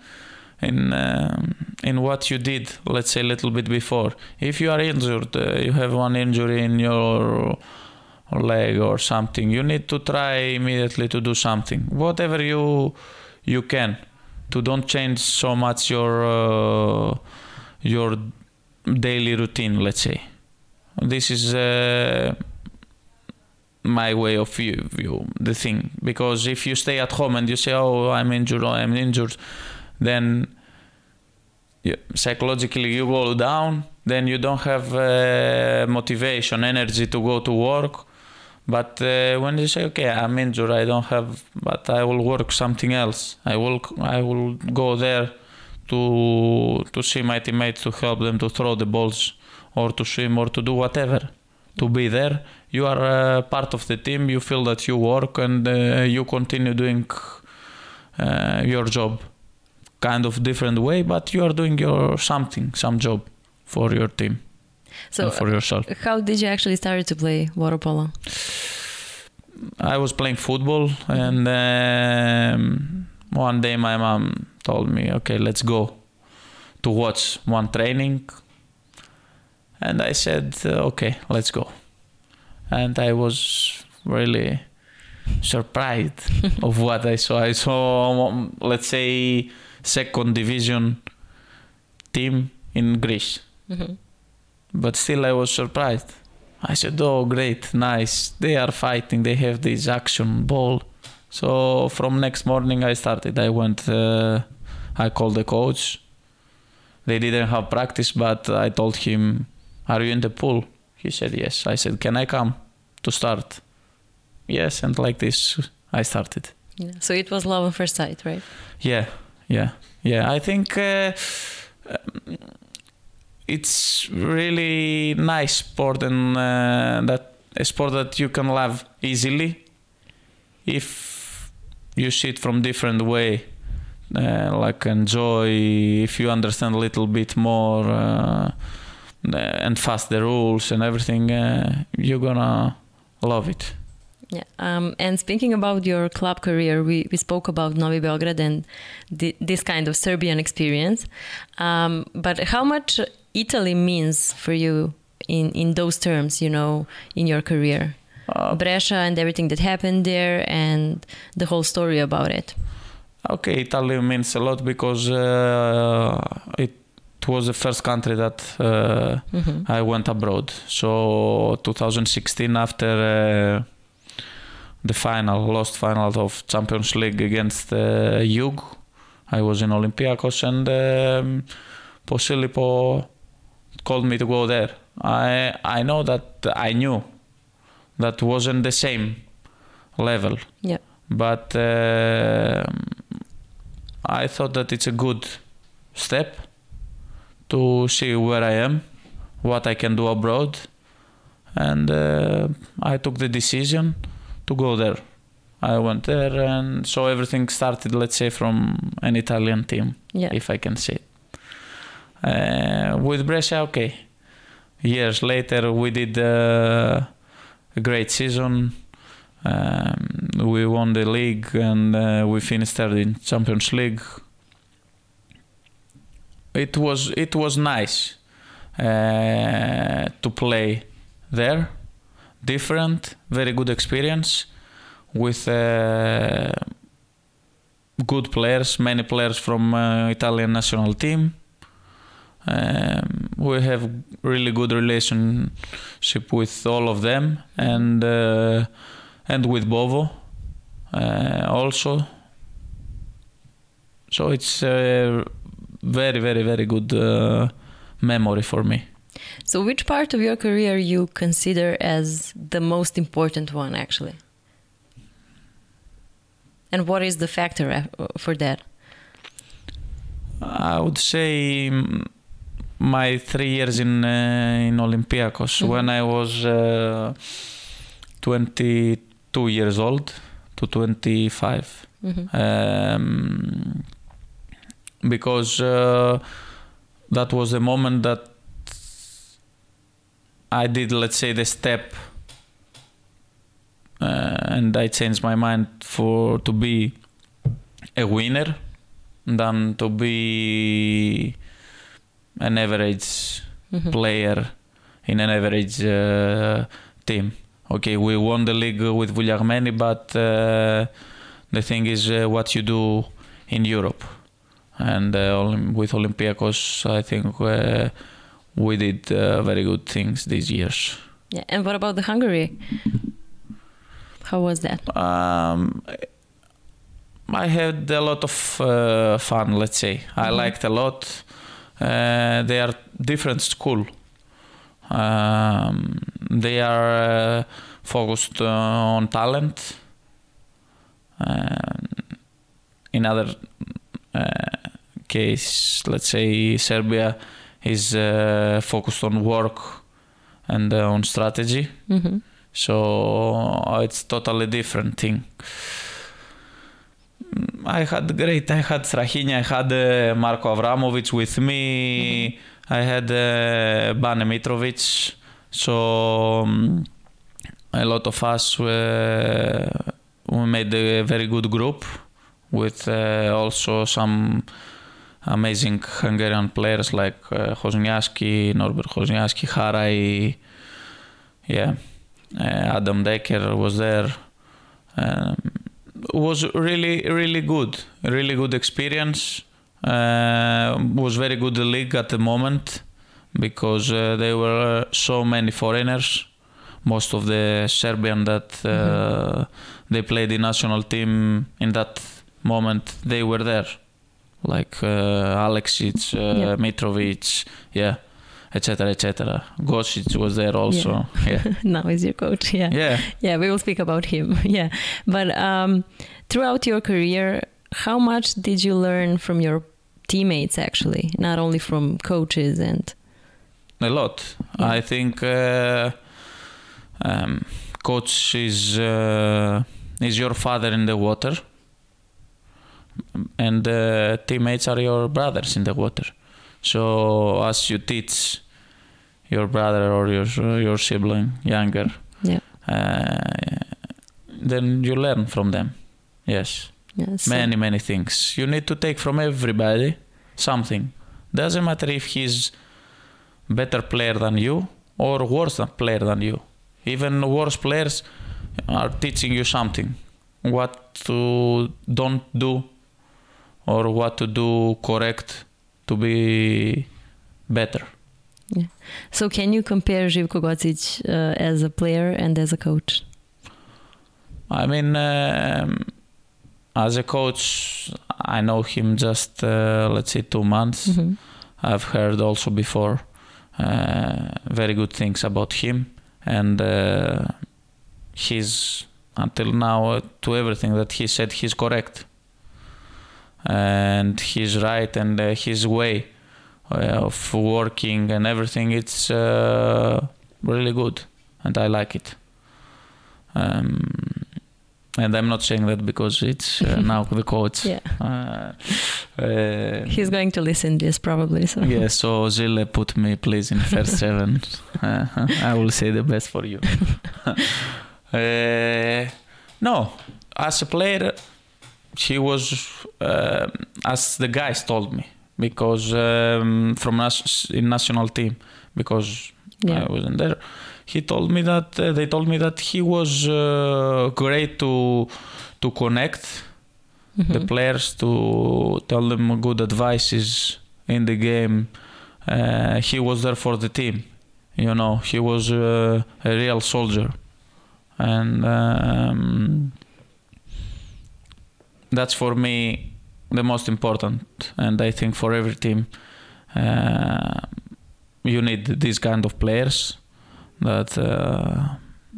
in um in what you did. Let's say a little bit before. If you are injured, uh, you have one injury in your leg or something. You need to try immediately to do something, whatever you you can, to don't change so much your uh, your daily routine. Let's say this is. My way of view, view the thing. Because if you stay at home and you say oh i'm injured oh, i'm injured then you, psychologically you go down then you don't have uh, motivation energy to go to work. But uh, when you say okay i'm injured i don't have but i will work something else i will i will go there to to see my teammates to help them to throw the balls or to swim or to do whatever to be there you are uh, part of the team you feel that you work and uh, you continue doing uh, your job kind of different way but you are doing your something some job for your team So, for yourself how did you actually start to play water polo? i was playing football and um, one day my mom told me, okay, let's go to watch one training. And I said, uh, okay, let's go. And I was really surprised of what I saw. I saw, um, let's say, second division team in Greece. Mhm. But still, I was surprised. I said, "Oh, great, nice! They are fighting. They have this action ball." So from next morning, I started. I went. Uh, I called the coach. They didn't have practice, but I told him, "Are you in the pool?" He said, "Yes." I said, "Can I come to start?" Yes, and like this, I started. Yeah. So it was love at first sight, right? Yeah, yeah, yeah. I think uh, um, it's really nice sport and uh, that a sport that you can love easily if you see it from different way. Uh, like enjoy if you understand a little bit more uh, and fast the rules and everything uh, you're gonna love it Yeah. Um, and speaking about your club career, we, we spoke about Novi Beograd and thi- this kind of Serbian experience. Um, but how much Italy means for you in, in those terms, you know, in your career? uh, Brescia and everything that happened there and the whole story about it. Okay, Italy means a lot because uh, it was the first country that uh, Mhm. I went abroad. So 2016, after uh, the final, lost final of Champions League against uh, Jug, I was in Olympiacos and um, Posillipo called me to go there. I I know that I knew that wasn't the same level Yeah. but uh, I thought that it's a good step to see where I am, what I can do abroad, and uh, I took the decision to go there. I went there, and so everything started, let's say, from an Italian team, Yeah. if I can say. it. Uh, with Brescia, okay. Years later, we did uh, a great season. Um, we won the league and uh, we finished third in Champions League. It was it was nice uh, to play there. Different, very good experience with uh, good players, many players from uh, Italian national team. Um, we have really good relationship with all of them and uh, and with Bovo also. So it's very very very good uh, memory for me. So, which part of your career you consider as the most important one, actually? And what is the factor uh, for that? I would say mm, my three years in uh, in Olympiacos Mhm. when I was uh, 22 years old to 25 Mhm. um, because uh, that was the moment that I did let's say the step uh, and I changed my mind for to be a winner than to be an average Mhm. player in an average uh, team. Okay, we won the league with Vouliagmeni, but uh, the thing is uh, what you do in Europe. And uh, with Olympiacos, I think uh, we did uh, very good things these years. Yeah. And what about the Hungary? How was that? Um, I had a lot of uh, fun. Let's say I Mhm. liked a lot. Uh, they are different school. Um, they are uh, focused on talent. In other case, let's say Serbia is uh, focused on work and uh, on strategy. hmm So uh, it's totally different thing. Mm, I had great. I had Strahinja. I had uh, Marko Avramovic with me. I had uh, Bane Mitrovic. So um, a lot of us uh, we made a very good group with uh, also some amazing Hungarian players like uh, Hosnyánszky, Norbert Hosnyánszky, Harai, yeah, uh, Adam Decker was there. Um, was really really good, really good experience. Uh, was very good the league at the moment because uh, there were so many foreigners. Most of the Serbian that uh, mm-hmm. they played the national team in that moment, they were there, like uh, Alexic, uh, yeah. Mitrovic, yeah, etc., etc. Gocic was there also. Yeah, yeah. now he's your coach. Yeah, yeah, yeah. We will speak about him. yeah, but um, throughout your career, how much did you learn from your teammates actually, not only from coaches and a lot. Yeah. I think uh, um, coach is uh, is your father in the water, and uh, teammates are your brothers in the water. So as you teach your brother or your your sibling younger, yeah. Uh, then you learn from them. Yes. Yes. Many many things. You need to take from everybody something. Doesn't matter if he's better player than you or worse player than you. Even worse players are teaching you something. What to don't do or what to do correct to be better. Yeah. So can you compare Živko Gocic uh, as a player and as a coach? I mean, um, as a coach, I know him just uh, let's say two months. Mm-hmm. I've heard also before uh, very good things about him, and uh, he's until now uh, to everything that he said he's correct, and he's right, and his way of working and everything it's really good, and I like it. Um, and I'm not saying that because it's uh, now the coach. Yeah. Uh, uh, He's going to listen this probably. So. Yeah. So Zile put me please in first seven. Uh-huh. I will say the best for you. Uh, no, as a player, he was uh, as the guys told me because um, from nas- in national team because yeah. I wasn't there he told me that uh, they told me that he was uh, great to to connect mm-hmm. the players to tell them good advices in the game uh, he was there for the team you know he was uh, a real soldier and um, that's for me the most important and i think for every team uh, you need these kind of players that uh,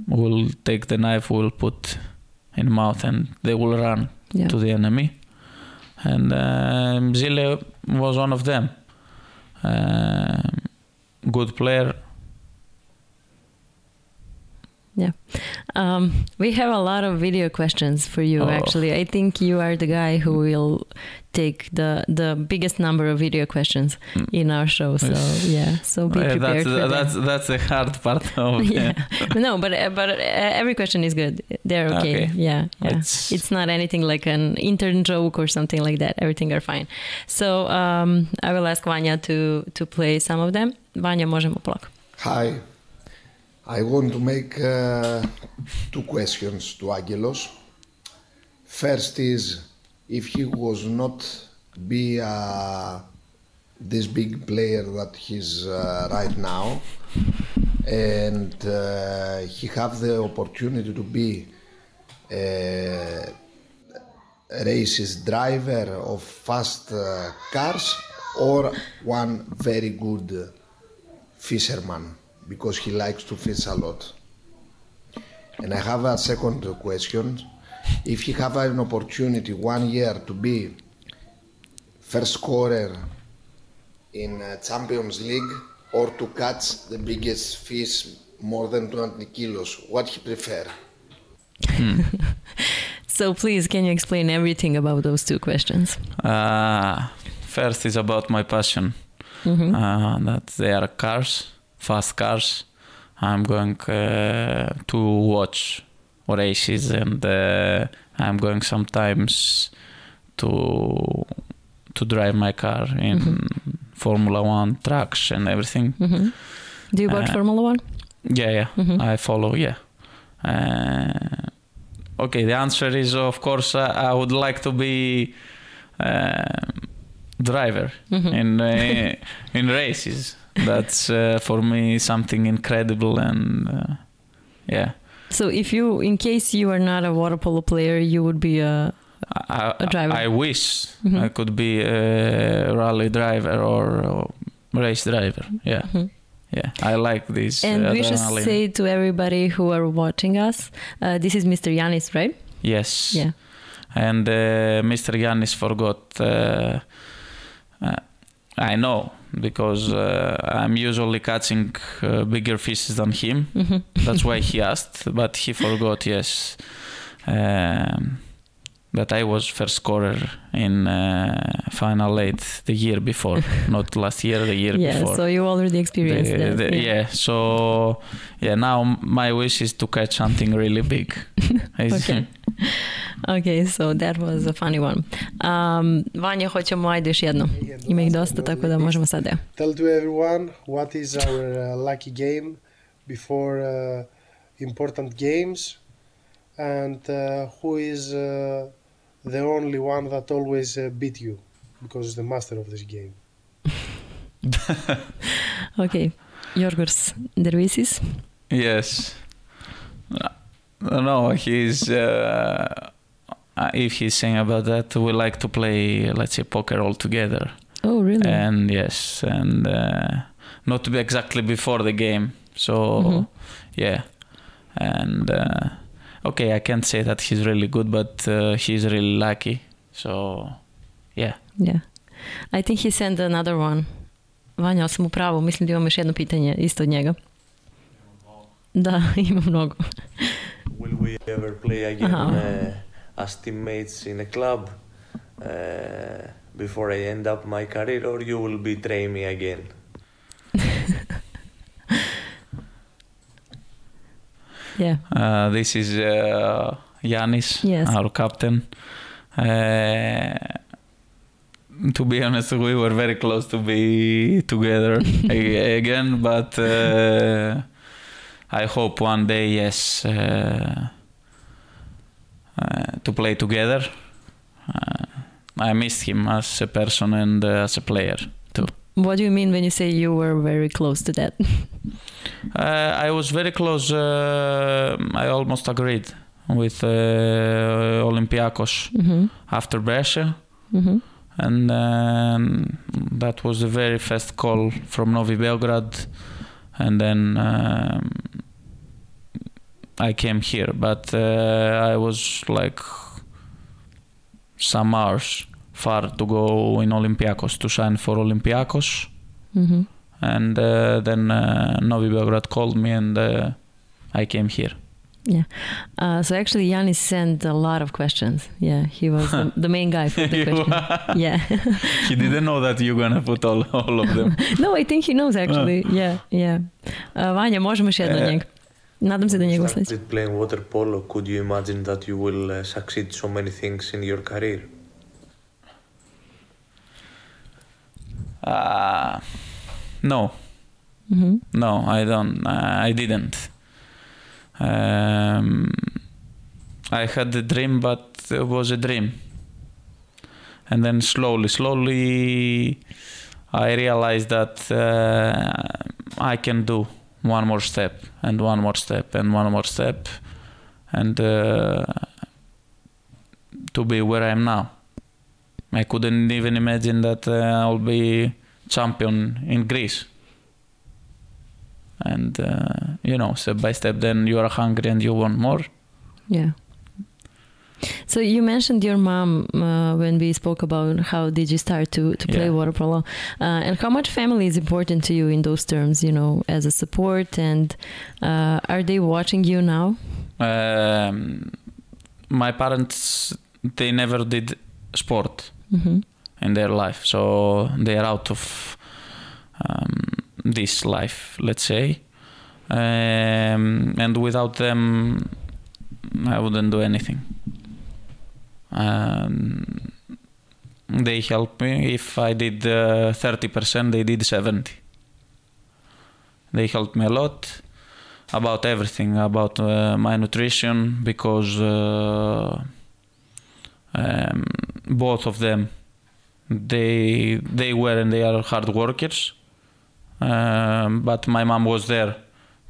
will take the knife, will put in mouth, and they will run yeah. to the enemy. And uh, Zile was one of them. Uh, good player, yeah. Um, we have a lot of video questions for you, oh. actually. I think you are the guy who will take the the biggest number of video questions mm. in our show. So, yeah. So be prepared. That's, for that's, that's the hard part of Yeah. no, but, uh, but uh, every question is good. They're okay. okay. Yeah. yeah. It's, it's not anything like an intern joke or something like that. Everything are fine. So, um, I will ask Vanya to, to play some of them. Vanya, možemo polako. Hi. I want to make uh, two questions to Angelos. First is if he was not be uh, this big player that he's uh, right now, and uh, he have the opportunity to be a races driver of fast uh, cars or one very good fisherman because he likes to fish a lot. And I have a second question. If he have an opportunity one year to be first scorer in Champions League or to catch the biggest fish more than 20 kilos, what he prefer? Hmm. so please, can you explain everything about those two questions? Uh, first is about my passion. Mm-hmm. Uh, that they are cars fast cars, I'm going uh, to watch races and uh, I'm going sometimes to to drive my car in Mhm. Formula One tracks and everything. hmm Do you watch Uh, Formula One? Yeah, yeah, Mhm. I follow. Yeah. Uh, okay, the answer is of course I, I would like to be uh, driver Mhm. in uh, in races. That's uh, for me something incredible and uh, yeah. So if you, in case you are not a water polo player, you would be a I, A driver. I wish Mhm. I could be a rally driver or, or race driver. Yeah, Mhm. yeah. I like this. And we should say to everybody who are watching us, uh, this is Mr. Yanis, right? yes. Yeah. And uh, Mr. Yannis forgot. Uh, uh, I know because uh, I'm usually catching uh, bigger fishes than him. Mhm. That's why he asked, but he forgot. Yes, um, that I was first scorer in uh, final eight the year before, not last year, the year yeah, before. Yeah, so you already experienced The- that. the- yeah. so yeah. Now my wish is to catch something really big. Okay. Ok, so that was a funny one. Um, Vanja, hoćemo ajde još jedno. Ima ih dosta, tako da možemo sad. Tell to everyone what is our uh, lucky game before uh, important games and uh, who is uh, the only one that always uh, beat you because he's the master of this game. Ok, Jorgos Dervisis. Yes. No, no, he's. Uh, uh, if he's saying about that, we like to play, let's say, poker all together. Oh, really? And yes, and uh, not to be exactly before the game. So, Mhm. yeah. And uh, okay, I can't say that he's really good, but uh, he's really lucky. So, yeah. Yeah. I think he sent another one. Vanja, ali sam u pravu, mislim da imam još jedno pitanje isto od njega. Da, ima mnogo. Will we ever play again Uh-huh. uh, as teammates in a club uh, before I end up my career, or you will betray me again? Yeah. Uh, this is uh, Yanis, Yes. our captain. Uh, to be honest, we were very close to be together again, but uh, I hope one day, yes, uh, uh, to play together. Uh, I missed him as a person and uh, as a player too. What do you mean when you say you were very close to that? Uh, I was very close. Uh, I almost agreed with uh, Olympiacos hmm after Brescia, hmm and um, that was the very first call from Novi Belgrade, and then um, I came here. But uh, I was like some hours far to go in Olympiacos to sign for Olympiacos hmm and uh, then uh, Novi Belgrade called me and uh, I came here. Uh, so actually, Yanis sent a lot of questions. Yeah, he was the, the main guy for the question. Yeah. he didn't know that you're gonna put all, all of them. no, I think he knows actually. Yeah, yeah. Uh, Vanja, možemo još jedno od E. njega. Nadam se da njegov sledeći. Started playing water polo. Could you imagine that you will uh, succeed so many things in your career? Uh, no, hmm no, I don't. Uh, I didn't. Um, I had the dream, but it was a dream. And then slowly, slowly, I realized that uh, I can do one more step and one more step and one more step, and uh, to be where I am now. I couldn't even imagine that uh, I'll be champion in Greece. And uh, you know, step by step, then you are hungry and you want more. Yeah. So you mentioned your mom uh, when we spoke about how did you start to, to play Yeah. water polo, uh, and how much family is important to you in those terms, you know, as a support, and uh, are they watching you now? Um, my parents, they never did sport hmm in their life, so they are out of um, this life, let's say. Um, and without them, I wouldn't do anything. Um, they helped me. If I did uh, 30%, they did 70. They helped me a lot about everything, about uh, my nutrition, because uh, um, both of them, they they were and they are hard workers. Um, but my mom was there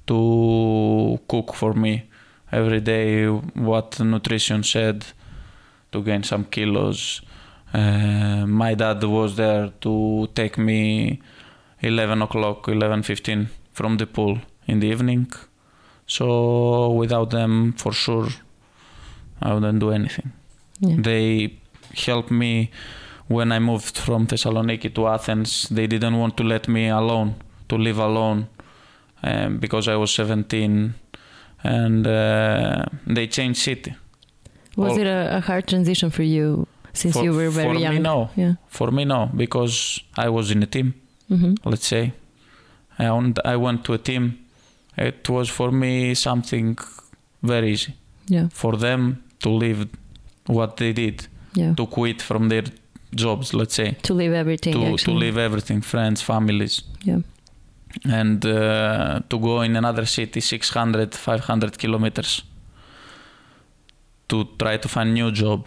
to cook for me every day what nutrition said to gain some kilos. Uh, my dad was there to take me 11 o'clock, 11.15 from the pool in the evening. So without them, for sure, I wouldn't do anything. Yeah. They helped me when I moved from Thessaloniki to Athens. They didn't want to let me alone, to live alone, um, because I was 17, and uh, they changed city. Was All- it a, a hard transition for you since For- you were very young? for me, no. Yeah. For me, no, because I was in a team. hmm let's say. And I went to a team. It was for me something very easy. Yeah. For them to leave what they did, Yeah. to quit from their jobs, let's say, To leave everything. to, to leave everything, friends, families, Yeah. and uh, to go in another city 600, 500 kilometers to try to find new job,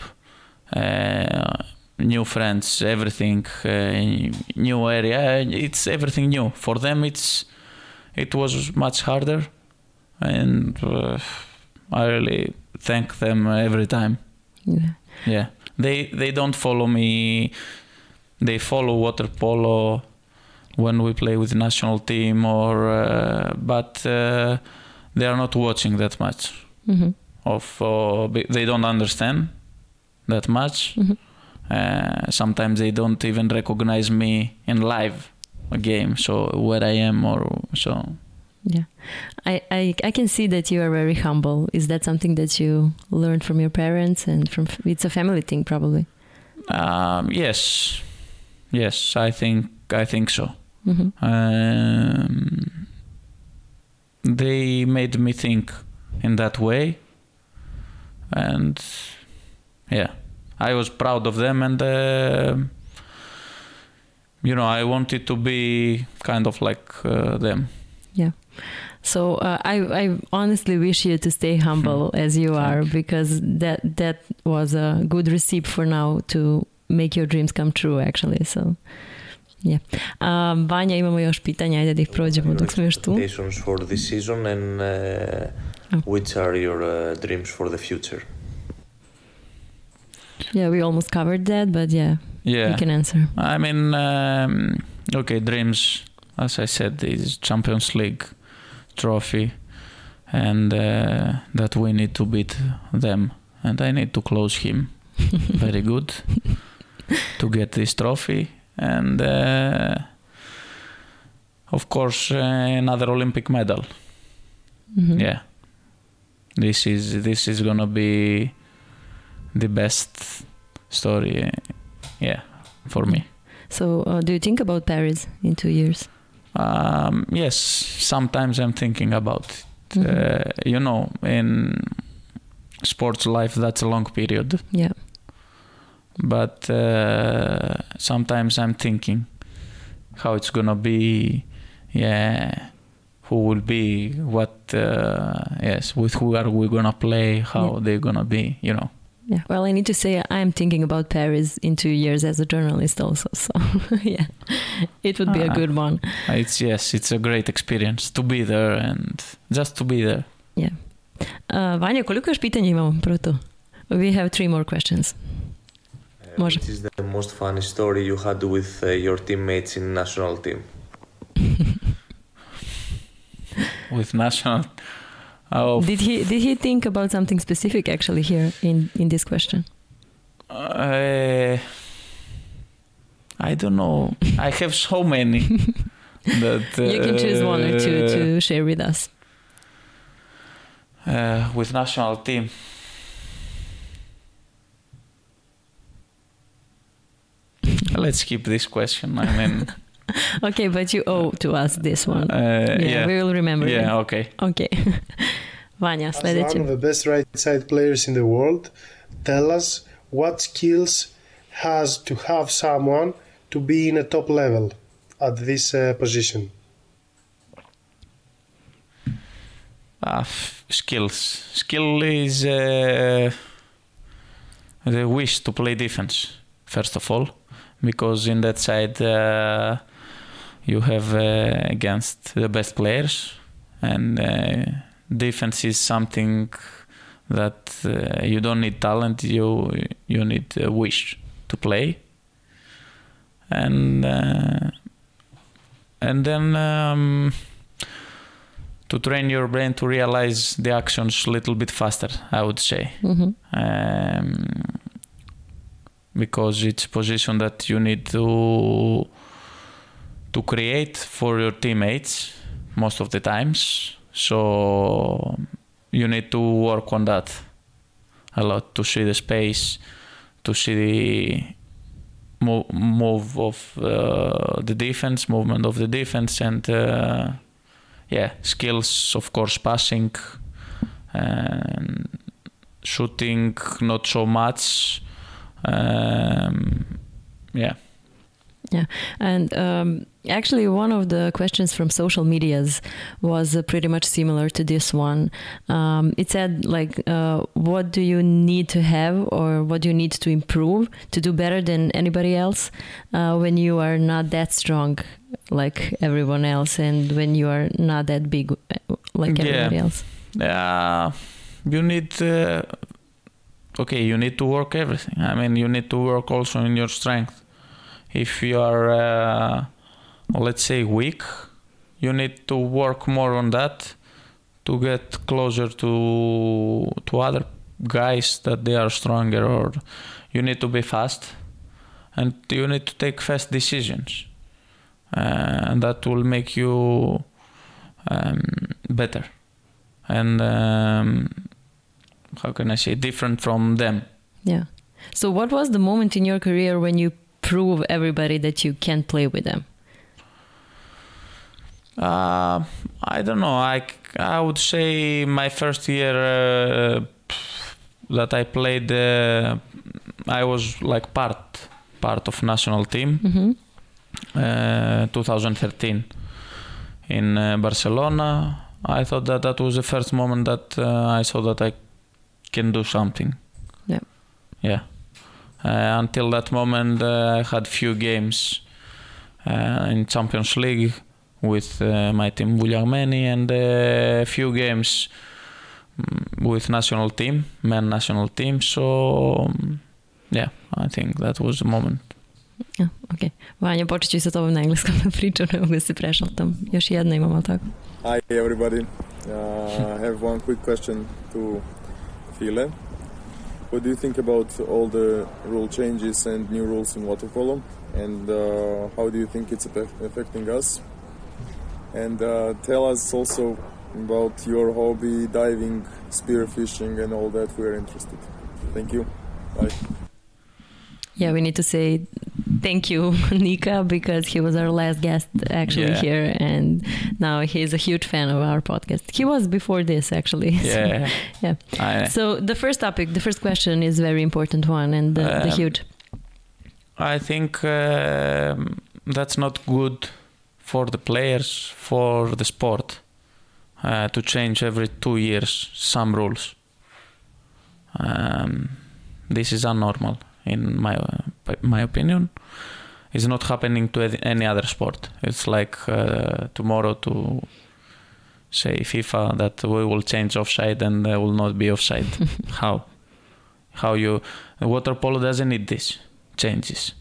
uh, new friends, everything, uh, new area. It's everything new. For them, it's it was much harder, and uh, I really thank them every time. Yeah. Yeah, they they don't follow me. They follow water polo when we play with the national team, or uh, but uh, they are not watching that much. hmm Of uh, they don't understand that much. Mhm. Uh, sometimes they don't even recognize me in live a game. So where I am, or so. Yeah. I, I I can see that you are very humble. Is that something that you learned from your parents and from it's a family thing probably? Um, yes, yes, I think I think so. hmm um, they made me think in that way and yeah i was proud of them and uh, you know i wanted to be kind of like uh, them Yeah so uh, I I honestly wish you to stay humble as you are Thank you. because that that was a good recipe for now to make your dreams come true actually. So yeah. Um, Vanja imamo još pitanja, ajde da ih prođemo dok smo još tu. Expectations for this season and uh, Oh. which are your uh, dreams for the future? Yeah, we almost covered that, but yeah, yeah you can answer. I mean, um, okay, dreams, as I said, is Champions League trophy, and uh, that we need to beat them, and I need to close him very good to get this trophy, and uh, of course uh, another Olympic medal. Mhm. Yeah, this is this is gonna be the best story. Yeah, for me. So uh, do you think about Paris in two years? Um, yes, sometimes I'm thinking about it. Mhm. Uh, you know, in sports life, that's a long period. Yeah. But uh, sometimes I'm thinking how it's gonna be. Yeah, who will be? What? Uh, yes, with who are we gonna play? How Yeah. they're gonna be? You know. Yeah. Well, I need to say I'm thinking about Paris in two years as a journalist also. So yeah, it would be a Ah. good one. It's yes, it's a great experience to be there and just to be there. Yeah. Uh, Vanja, koliko još pitanja imamo prvo to? We have three more questions. Uh, Može. which is the most funny story you had with uh, your teammates in national team? with national. Oh, Did he did he think about something specific actually here in in this question? uh, I don't know. I have so many. that, you can choose one or two uh, to share with us. uh, with national team. Let's skip this question. I mean, Okay, but you owe to us this one. uh, yeah, yeah, we will remember. yeah, that. okay. Okay. Vanja, As sljedeće. one of the best right side players in the world, tell us what skills has to have someone to be in a top level at this uh, position? Uh, f- skills. Skill is uh, the wish to play defense, first of all, because in that side uh, you have uh, against the best players, and uh, defense is something that uh, you don't need talent, you you need a wish to play, and uh, and then. Um, to train your brain to realize the actions a little bit faster i would say hmm um, because it's a position that you need to to create for your teammates most of the times. So you need to work on that a lot to see the space to see the mo- move of uh, the defense movement of the defense and uh, yeah skills of course passing and shooting not so much um, yeah. And um, actually, one of the questions from social medias was uh, pretty much similar to this one. Um, it said, like, uh, what do you need to have or what do you need to improve to do better than anybody else uh, when you are not that strong like everyone else and when you are not that big uh, like Yeah. else? uh, you need uh, okay you need to work everything i mean you need to work also in your strength if you are uh, let's say weak you need to work more on that to get closer to to other guys that they are stronger or you need to be fast and you need to take fast decisions uh, and that will make you um, better and um, how can I say different from them. Yeah. So, what was the moment in your career when you prove everybody that you can play with them? Uh, I don't know. I I would say my first year uh, that I played, uh, I was like part part of national team. hmm Uh, 2013 in uh, Barcelona. I thought that that was the first moment that uh, I saw that I can do something. Yeah. Yeah. Uh, until that moment, uh, I had few games uh, in Champions League with uh, my team Vouliagmeni and uh, a few games mm, with national team, men national team. So um, yeah, I think that was the moment. Ja, ok. Vanja, počet ću sa tobom na engleskom da pričam, ne mogu da se prešaltam. Još jedna imam, ali tako? Hi everybody. Uh, I have one quick question to File. What do you think about all the rule changes and new rules in water polo? And uh, how do you think it's affecting us? And uh, tell us also about your hobby, diving, spearfishing, and all that. We're interested. Thank you. Bye. Yeah, we need to say thank you, Nika, because he was our last guest actually Yeah. here, and now he's a huge fan of our podcast. He was before this actually. Yeah. Yeah. I, So the first topic, the first question is a very important one, and the, the Um, huge. I think um, that's not good for the players, for the sport, uh, to change every two years some rules. Um, this is abnormal, in my uh, my opinion. It's not happening to any- any other sport. It's like uh, tomorrow to say FIFA that we will change offside and there will not be offside. How? How you? Water polo doesn't need this changes.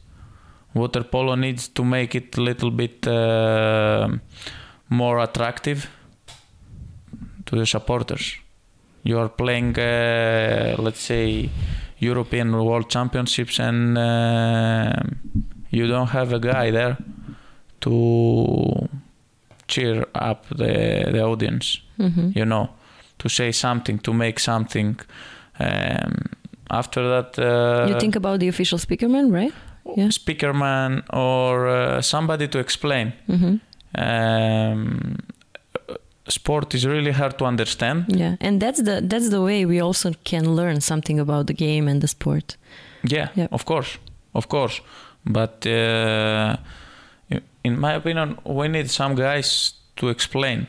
Water polo needs to make it a little bit uh, more attractive to the supporters. You are playing, uh, let's say, European World Championships, and uh, you don't have a guy there to cheer up the the audience Mhm. you know, to say something, to make something. Um, after that, uh, you think about the official speakerman, right? Yeah. speaker man or uh, somebody to explain. hmm Um, sport is really hard to understand. Yeah, and that's the that's the way we also can learn something about the game and the sport. Yeah, Yeah. of course, of course. But uh, in my opinion, we need some guys to explain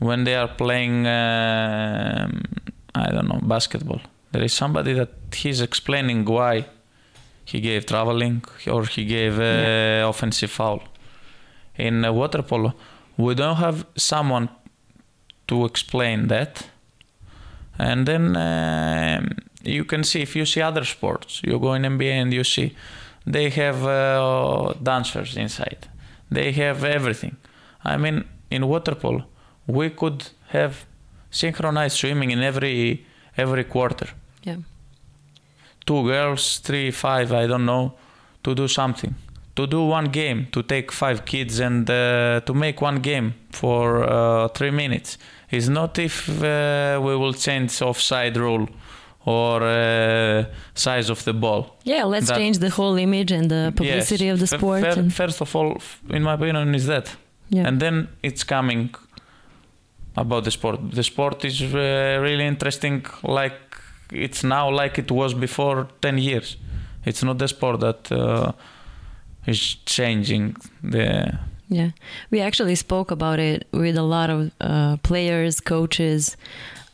when they are playing. Uh, I don't know basketball. There is somebody that he's explaining why he gave traveling or he gave uh, yeah. offensive foul. In uh, water polo, we don't have someone to explain that. And then uh, you can see if you see other sports, you go in NBA and you see they have uh, dancers inside. They have everything. I mean, in water polo, we could have synchronized swimming in every every quarter. Yeah. Two girls, three, five, I don't know, to do something. To do one game, to take five kids and uh, to make one game for uh, three minutes. It's not if uh, we will change offside rule or uh, size of the ball. Yeah, let's that, change the whole image and the publicity yes, of the sport. F- first of all, in my opinion, is that. Yeah. And then it's coming about the sport. The sport is uh, really interesting, like it's now, like it was before 10 years. It's not the sport that uh, is changing the. Yeah, we actually spoke about it with a lot of uh, players, coaches,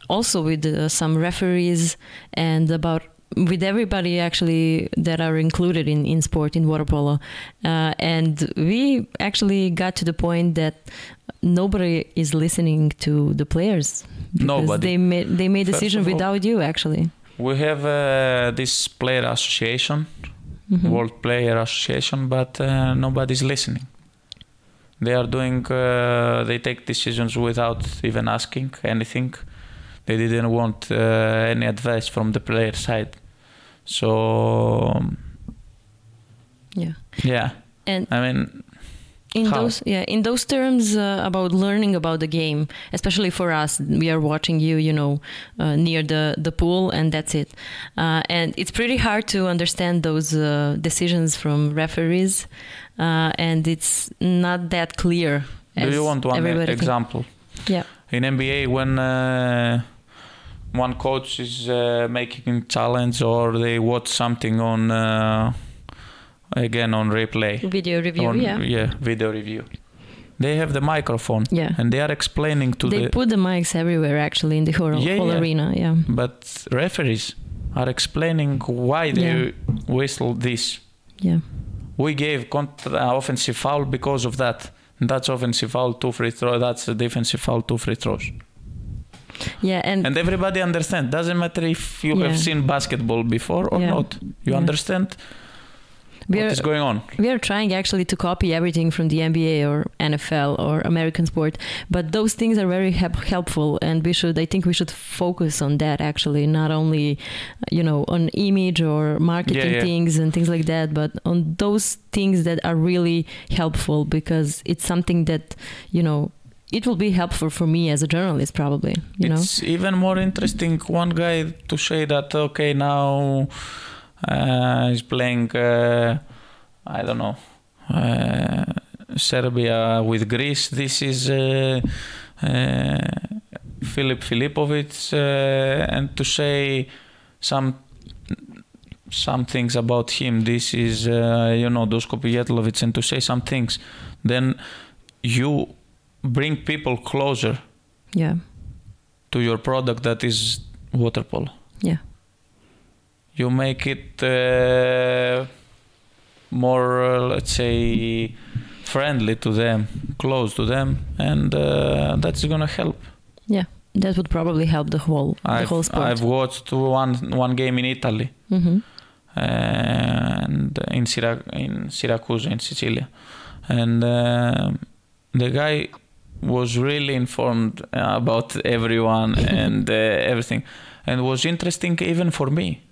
also with uh, some referees, and about with everybody actually that are included in, in sport in water polo uh, and we actually got to the point that nobody is listening to the players nobody. they made they made decision without you actually. we have uh, this player association mm-hmm. world player association but uh, nobody's listening. They are doing uh, they take decisions without even asking anything. They didn't want uh, any advice from the player side. So yeah, yeah. And I mean, in How? those yeah in those terms uh, about learning about the game especially for us we are watching you you know uh, near the the pool and that's it. Uh, and it's pretty hard to understand those uh, decisions from referees uh, and it's not that clear do you want one example? Yeah. In nba when uh, one coach is uh, making challenge or they watch something on uh, again on replay. Video review on, yeah. yeah video review. They have the microphone. Yeah. And they are explaining to they the, put the mics everywhere actually in the whole, yeah, whole yeah. arena yeah. But referees are explaining why they yeah. whistle this. Yeah. We gave contra- offensive foul because of that. That's offensive foul two free throws that's a defensive foul two free throws. Yeah, and and everybody understand. Doesn't matter if you yeah. have seen basketball before or not. You understand we what are, is going on. We are trying actually to copy everything from the NBA or NFL or American sport, but those things are very helpful, and we should. I think we should focus on that actually, not only, you know, on image or marketing things and things like that, but on those things that are really helpful because it's something that you know it will be helpful for me as a journalist probably you it's know even more interesting one guy to say that okay now uh, he's playing uh, i don't know uh, serbia with greece. This is uh, uh, Filip Filipovic uh, and to say some some things about him this is you know Dusko Pijetlovic and to say some things then you bring people closer yeah. to your product that is water polo. Yeah you make it uh, more uh, let's say friendly to them close to them and uh, that's gonna help. Yeah that would probably help the whole the I've, whole sport. I've watched one one game in italy. Mm-hmm. and in, Syrac- in syracuse in sicilia. And uh, the guy was really informed about everyone and uh, everything, and was interesting even for me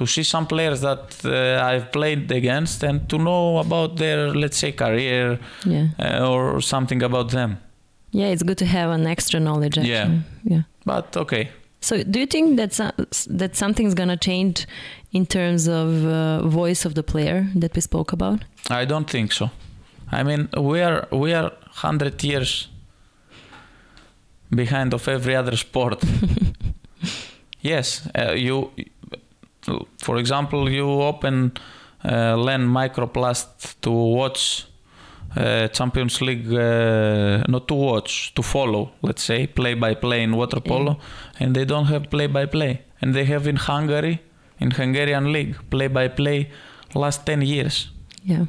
to see some players that uh, I've played against and to know about their, let's say, career yeah. uh, or something about them. Yeah, it's good to have an extra knowledge. Actually. Yeah, yeah. But okay. So, do you think that that something's gonna change in terms of uh, voice of the player that we spoke about? I don't think so. I mean, we are we are hundred years behind of every other sport. yes, uh, you, for example, you open uh, Len Microplus to watch uh, Champions League, uh, not to watch, to follow, let's say, play by play in water polo, and they don't have play by play. And they have in Hungary, in Hungarian league, play by play last 10 years. Yeah.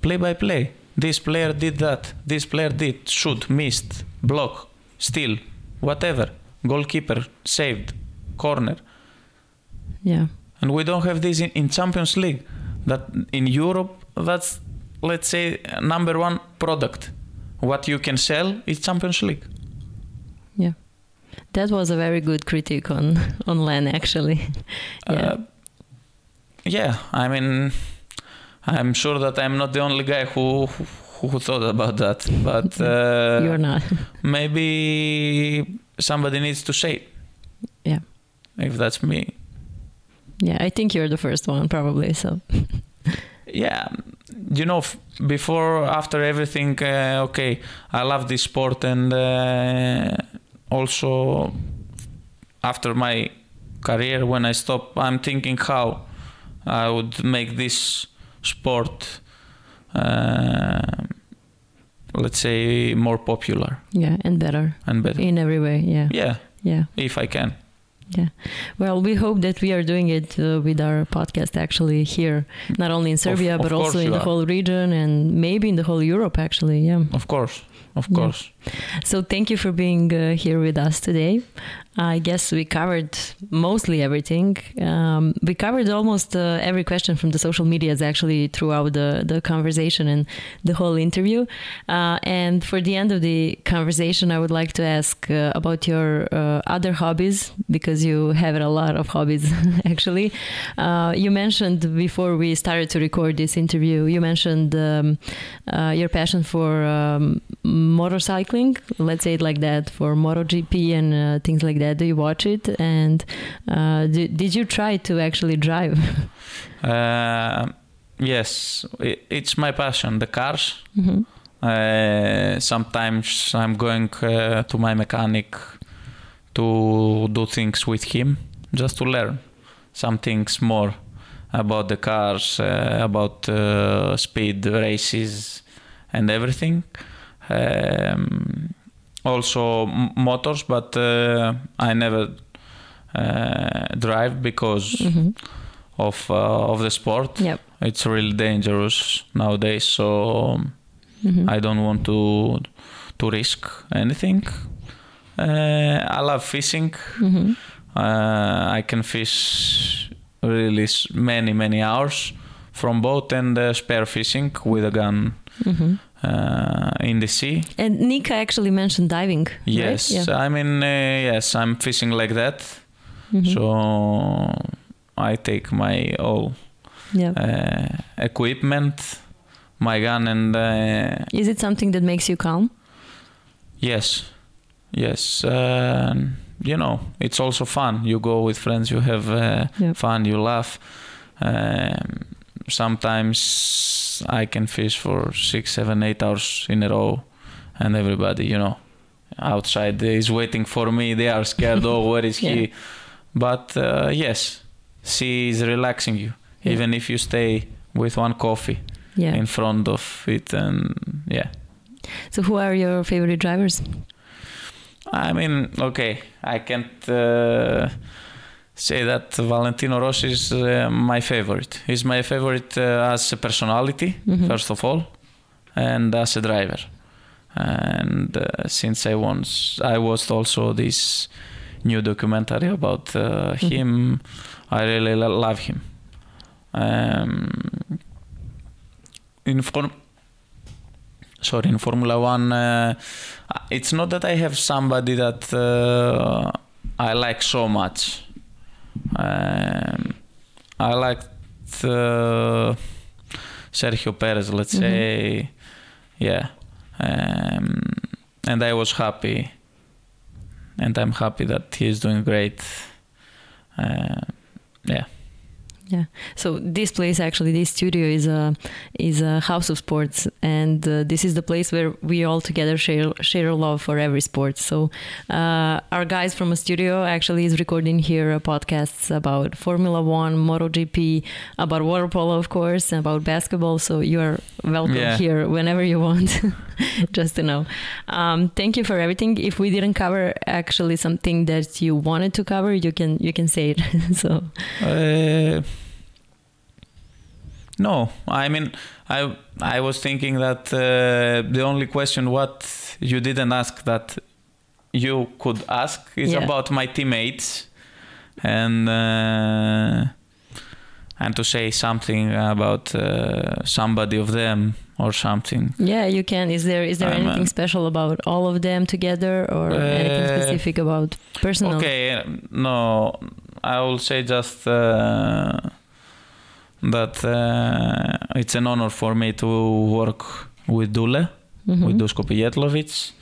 Play by play. This player did that. This player did. Shoot, missed, block, steal, whatever. Goalkeeper saved, corner. Yeah. And we don't have this in, in Champions League. That in Europe, that's let's say number one product. What you can sell is Champions League. Yeah. That was a very good critique on on Len actually. yeah. Uh, yeah, I mean, I'm sure that I'm not the only guy who who, who thought about that, but uh, You're not. maybe somebody needs to say. it. Yeah. If that's me, Yeah, I think you're the first one probably. So yeah you know f- before after everything uh, okay i love this sport and uh, also after my career when i stop i'm thinking how i would make this sport uh, let's say more popular yeah, and better and better in every way. Yeah. yeah Yeah. if i can Well, we hope that we are doing it uh, with our podcast actually here, not only in Serbia, of but also in the are. whole region and maybe in the whole Europe actually. Yeah. of course of Yeah. course So thank you for being uh, here with us today. I guess we covered mostly everything. Um, we covered almost uh, every question from the social medias actually throughout the, the conversation and the whole interview. Uh, and for the end of the conversation, I would like to ask uh, about your uh, other hobbies because you have a lot of hobbies actually. Uh, you mentioned before we started to record this interview, you mentioned um, uh, your passion for um, motorcycling, let's say it like that, for MotoGP and things like that. Do you watch it? And uh, did, did you try to actually drive? uh, yes i it's my passion the cars Mhm. Uh, sometimes I'm going uh, to my mechanic to do things with him just to learn some things more about the cars, uh, about uh, speed races, and everything. Um, also m- motors, but uh, I never uh, drive because Mhm. of uh, of the sport. Yep. It's really dangerous nowadays, so. Mhm. I don't want to to risk anything. Uh, I love fishing. Mhm. Uh, I can fish really many many hours from boat and uh, spare fishing with a gun Mhm. Uh, in the sea. And Nika actually mentioned diving. right? Yes, Yeah. I mean uh, yes, I'm fishing like that. Mhm. So I take my all yeah. uh, equipment, my gun, and uh, Is it something that makes you calm? Yes, yes. Uh, you know, it's also fun. You go with friends, you have uh, Yep. fun, you laugh. Um, sometimes I can fish for six, seven, eight hours in a row, and everybody, you know, outside is waiting for me. They are scared. oh, where is Yeah. he? But uh, yes, sea is relaxing you, Yeah. even if you stay with one coffee Yeah. in front of it, and yeah. So who are your favorite drivers? I mean, okay, I can't uh, say that Valentino Rossi is uh, my favorite. He's my favorite uh, as a personality, Mhm. first of all, and as a driver. And uh, since I once I watched also this new documentary about uh, Mhm. him, I really lo- love him. Um, in form, sorry, in Formula One, uh, it's not that I have somebody that uh, I like so much. Um, I liked uh, Sergio Perez, let's Mhm. say, yeah, um, and I was happy, and I'm happy that he is doing great. Uh, yeah. Yeah. So this place, actually, this studio is a is a house of sports, and uh, this is the place where we all together share share a love for every sport. So uh, our guys from a studio actually is recording here podcasts about Formula One, MotoGP, about water polo, of course, about basketball. So you are welcome Yeah. here whenever you want. Just to know. Um, thank you for everything. If we didn't cover actually something that you wanted to cover, you can you can say it. so. Uh, no, I mean, I I was thinking that uh, the only question what you didn't ask that you could ask is Yeah. about my teammates, and uh, and to say something about uh, somebody of them or something. Yeah, you can. Is there is there uh, anything special about all of them together, or anything Uh, specific about personal? Okay, uh, no, I will say just that uh, it's an honor for me to work with Dule, Mhm. with Dusko Pijetlovic,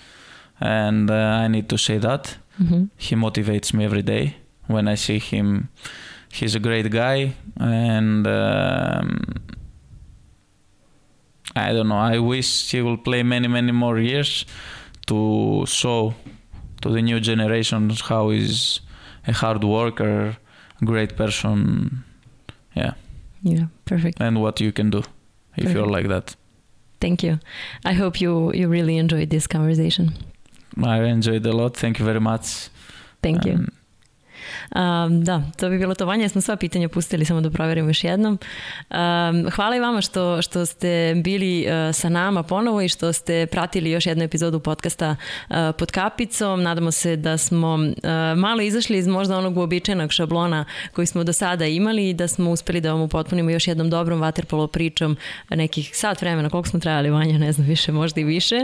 and uh, I need to say that Mhm. he motivates me every day when I see him. He's a great guy, and um, I don't know. I wish he will play many, many more years to show to the new generations how he's a hard worker, a great person, yeah, Yeah, perfect. and what you can do if you're like that. Thank you. I hope you you really enjoyed this conversation. I enjoyed a lot. Thank you very much. Thank you. Um, da, to bi bilo to vanje. Smo sva pitanja pustili, samo da proverimo još jednom. Um, hvala i vama što, što ste bili uh, sa nama ponovo i što ste pratili još jednu epizodu podcasta uh, pod kapicom. Nadamo se da smo uh, malo izašli iz možda onog uobičajenog šablona koji smo do sada imali i da smo uspeli da vam upotpunimo još jednom dobrom vaterpolo pričom nekih sat vremena. Koliko smo trajali vanja, ne znam više, možda i više.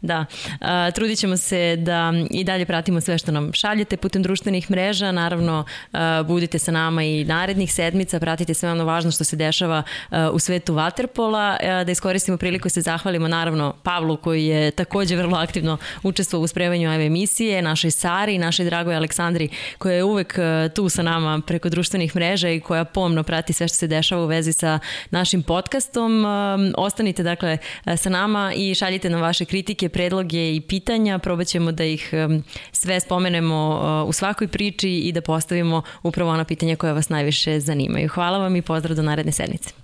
Da. Uh, trudit ćemo se da i dalje pratimo sve što nam šaljete putem društvenih mreža. Naravno, uh, budite sa nama i narednih sedmica, pratite sve ono važno što se dešava uh, u svetu Waterpola. Uh, da iskoristimo priliku se zahvalimo naravno Pavlu koji je takođe vrlo aktivno učestvovao u spremanju ove emisije, našoj Sari, našoj dragoj Aleksandri koja je uvek tu sa nama preko društvenih mreža i koja pomno prati sve što se dešava u vezi sa našim podcastom. Um, Ostanite dakle sa nama i šaljite nam vaše kritike, predloge i pitanja. Probat ćemo da ih um, sve spomenemo u svakoj priči i da postavimo upravo ona pitanja koja vas najviše zanimaju. Hvala vam i pozdrav do naredne sedmice.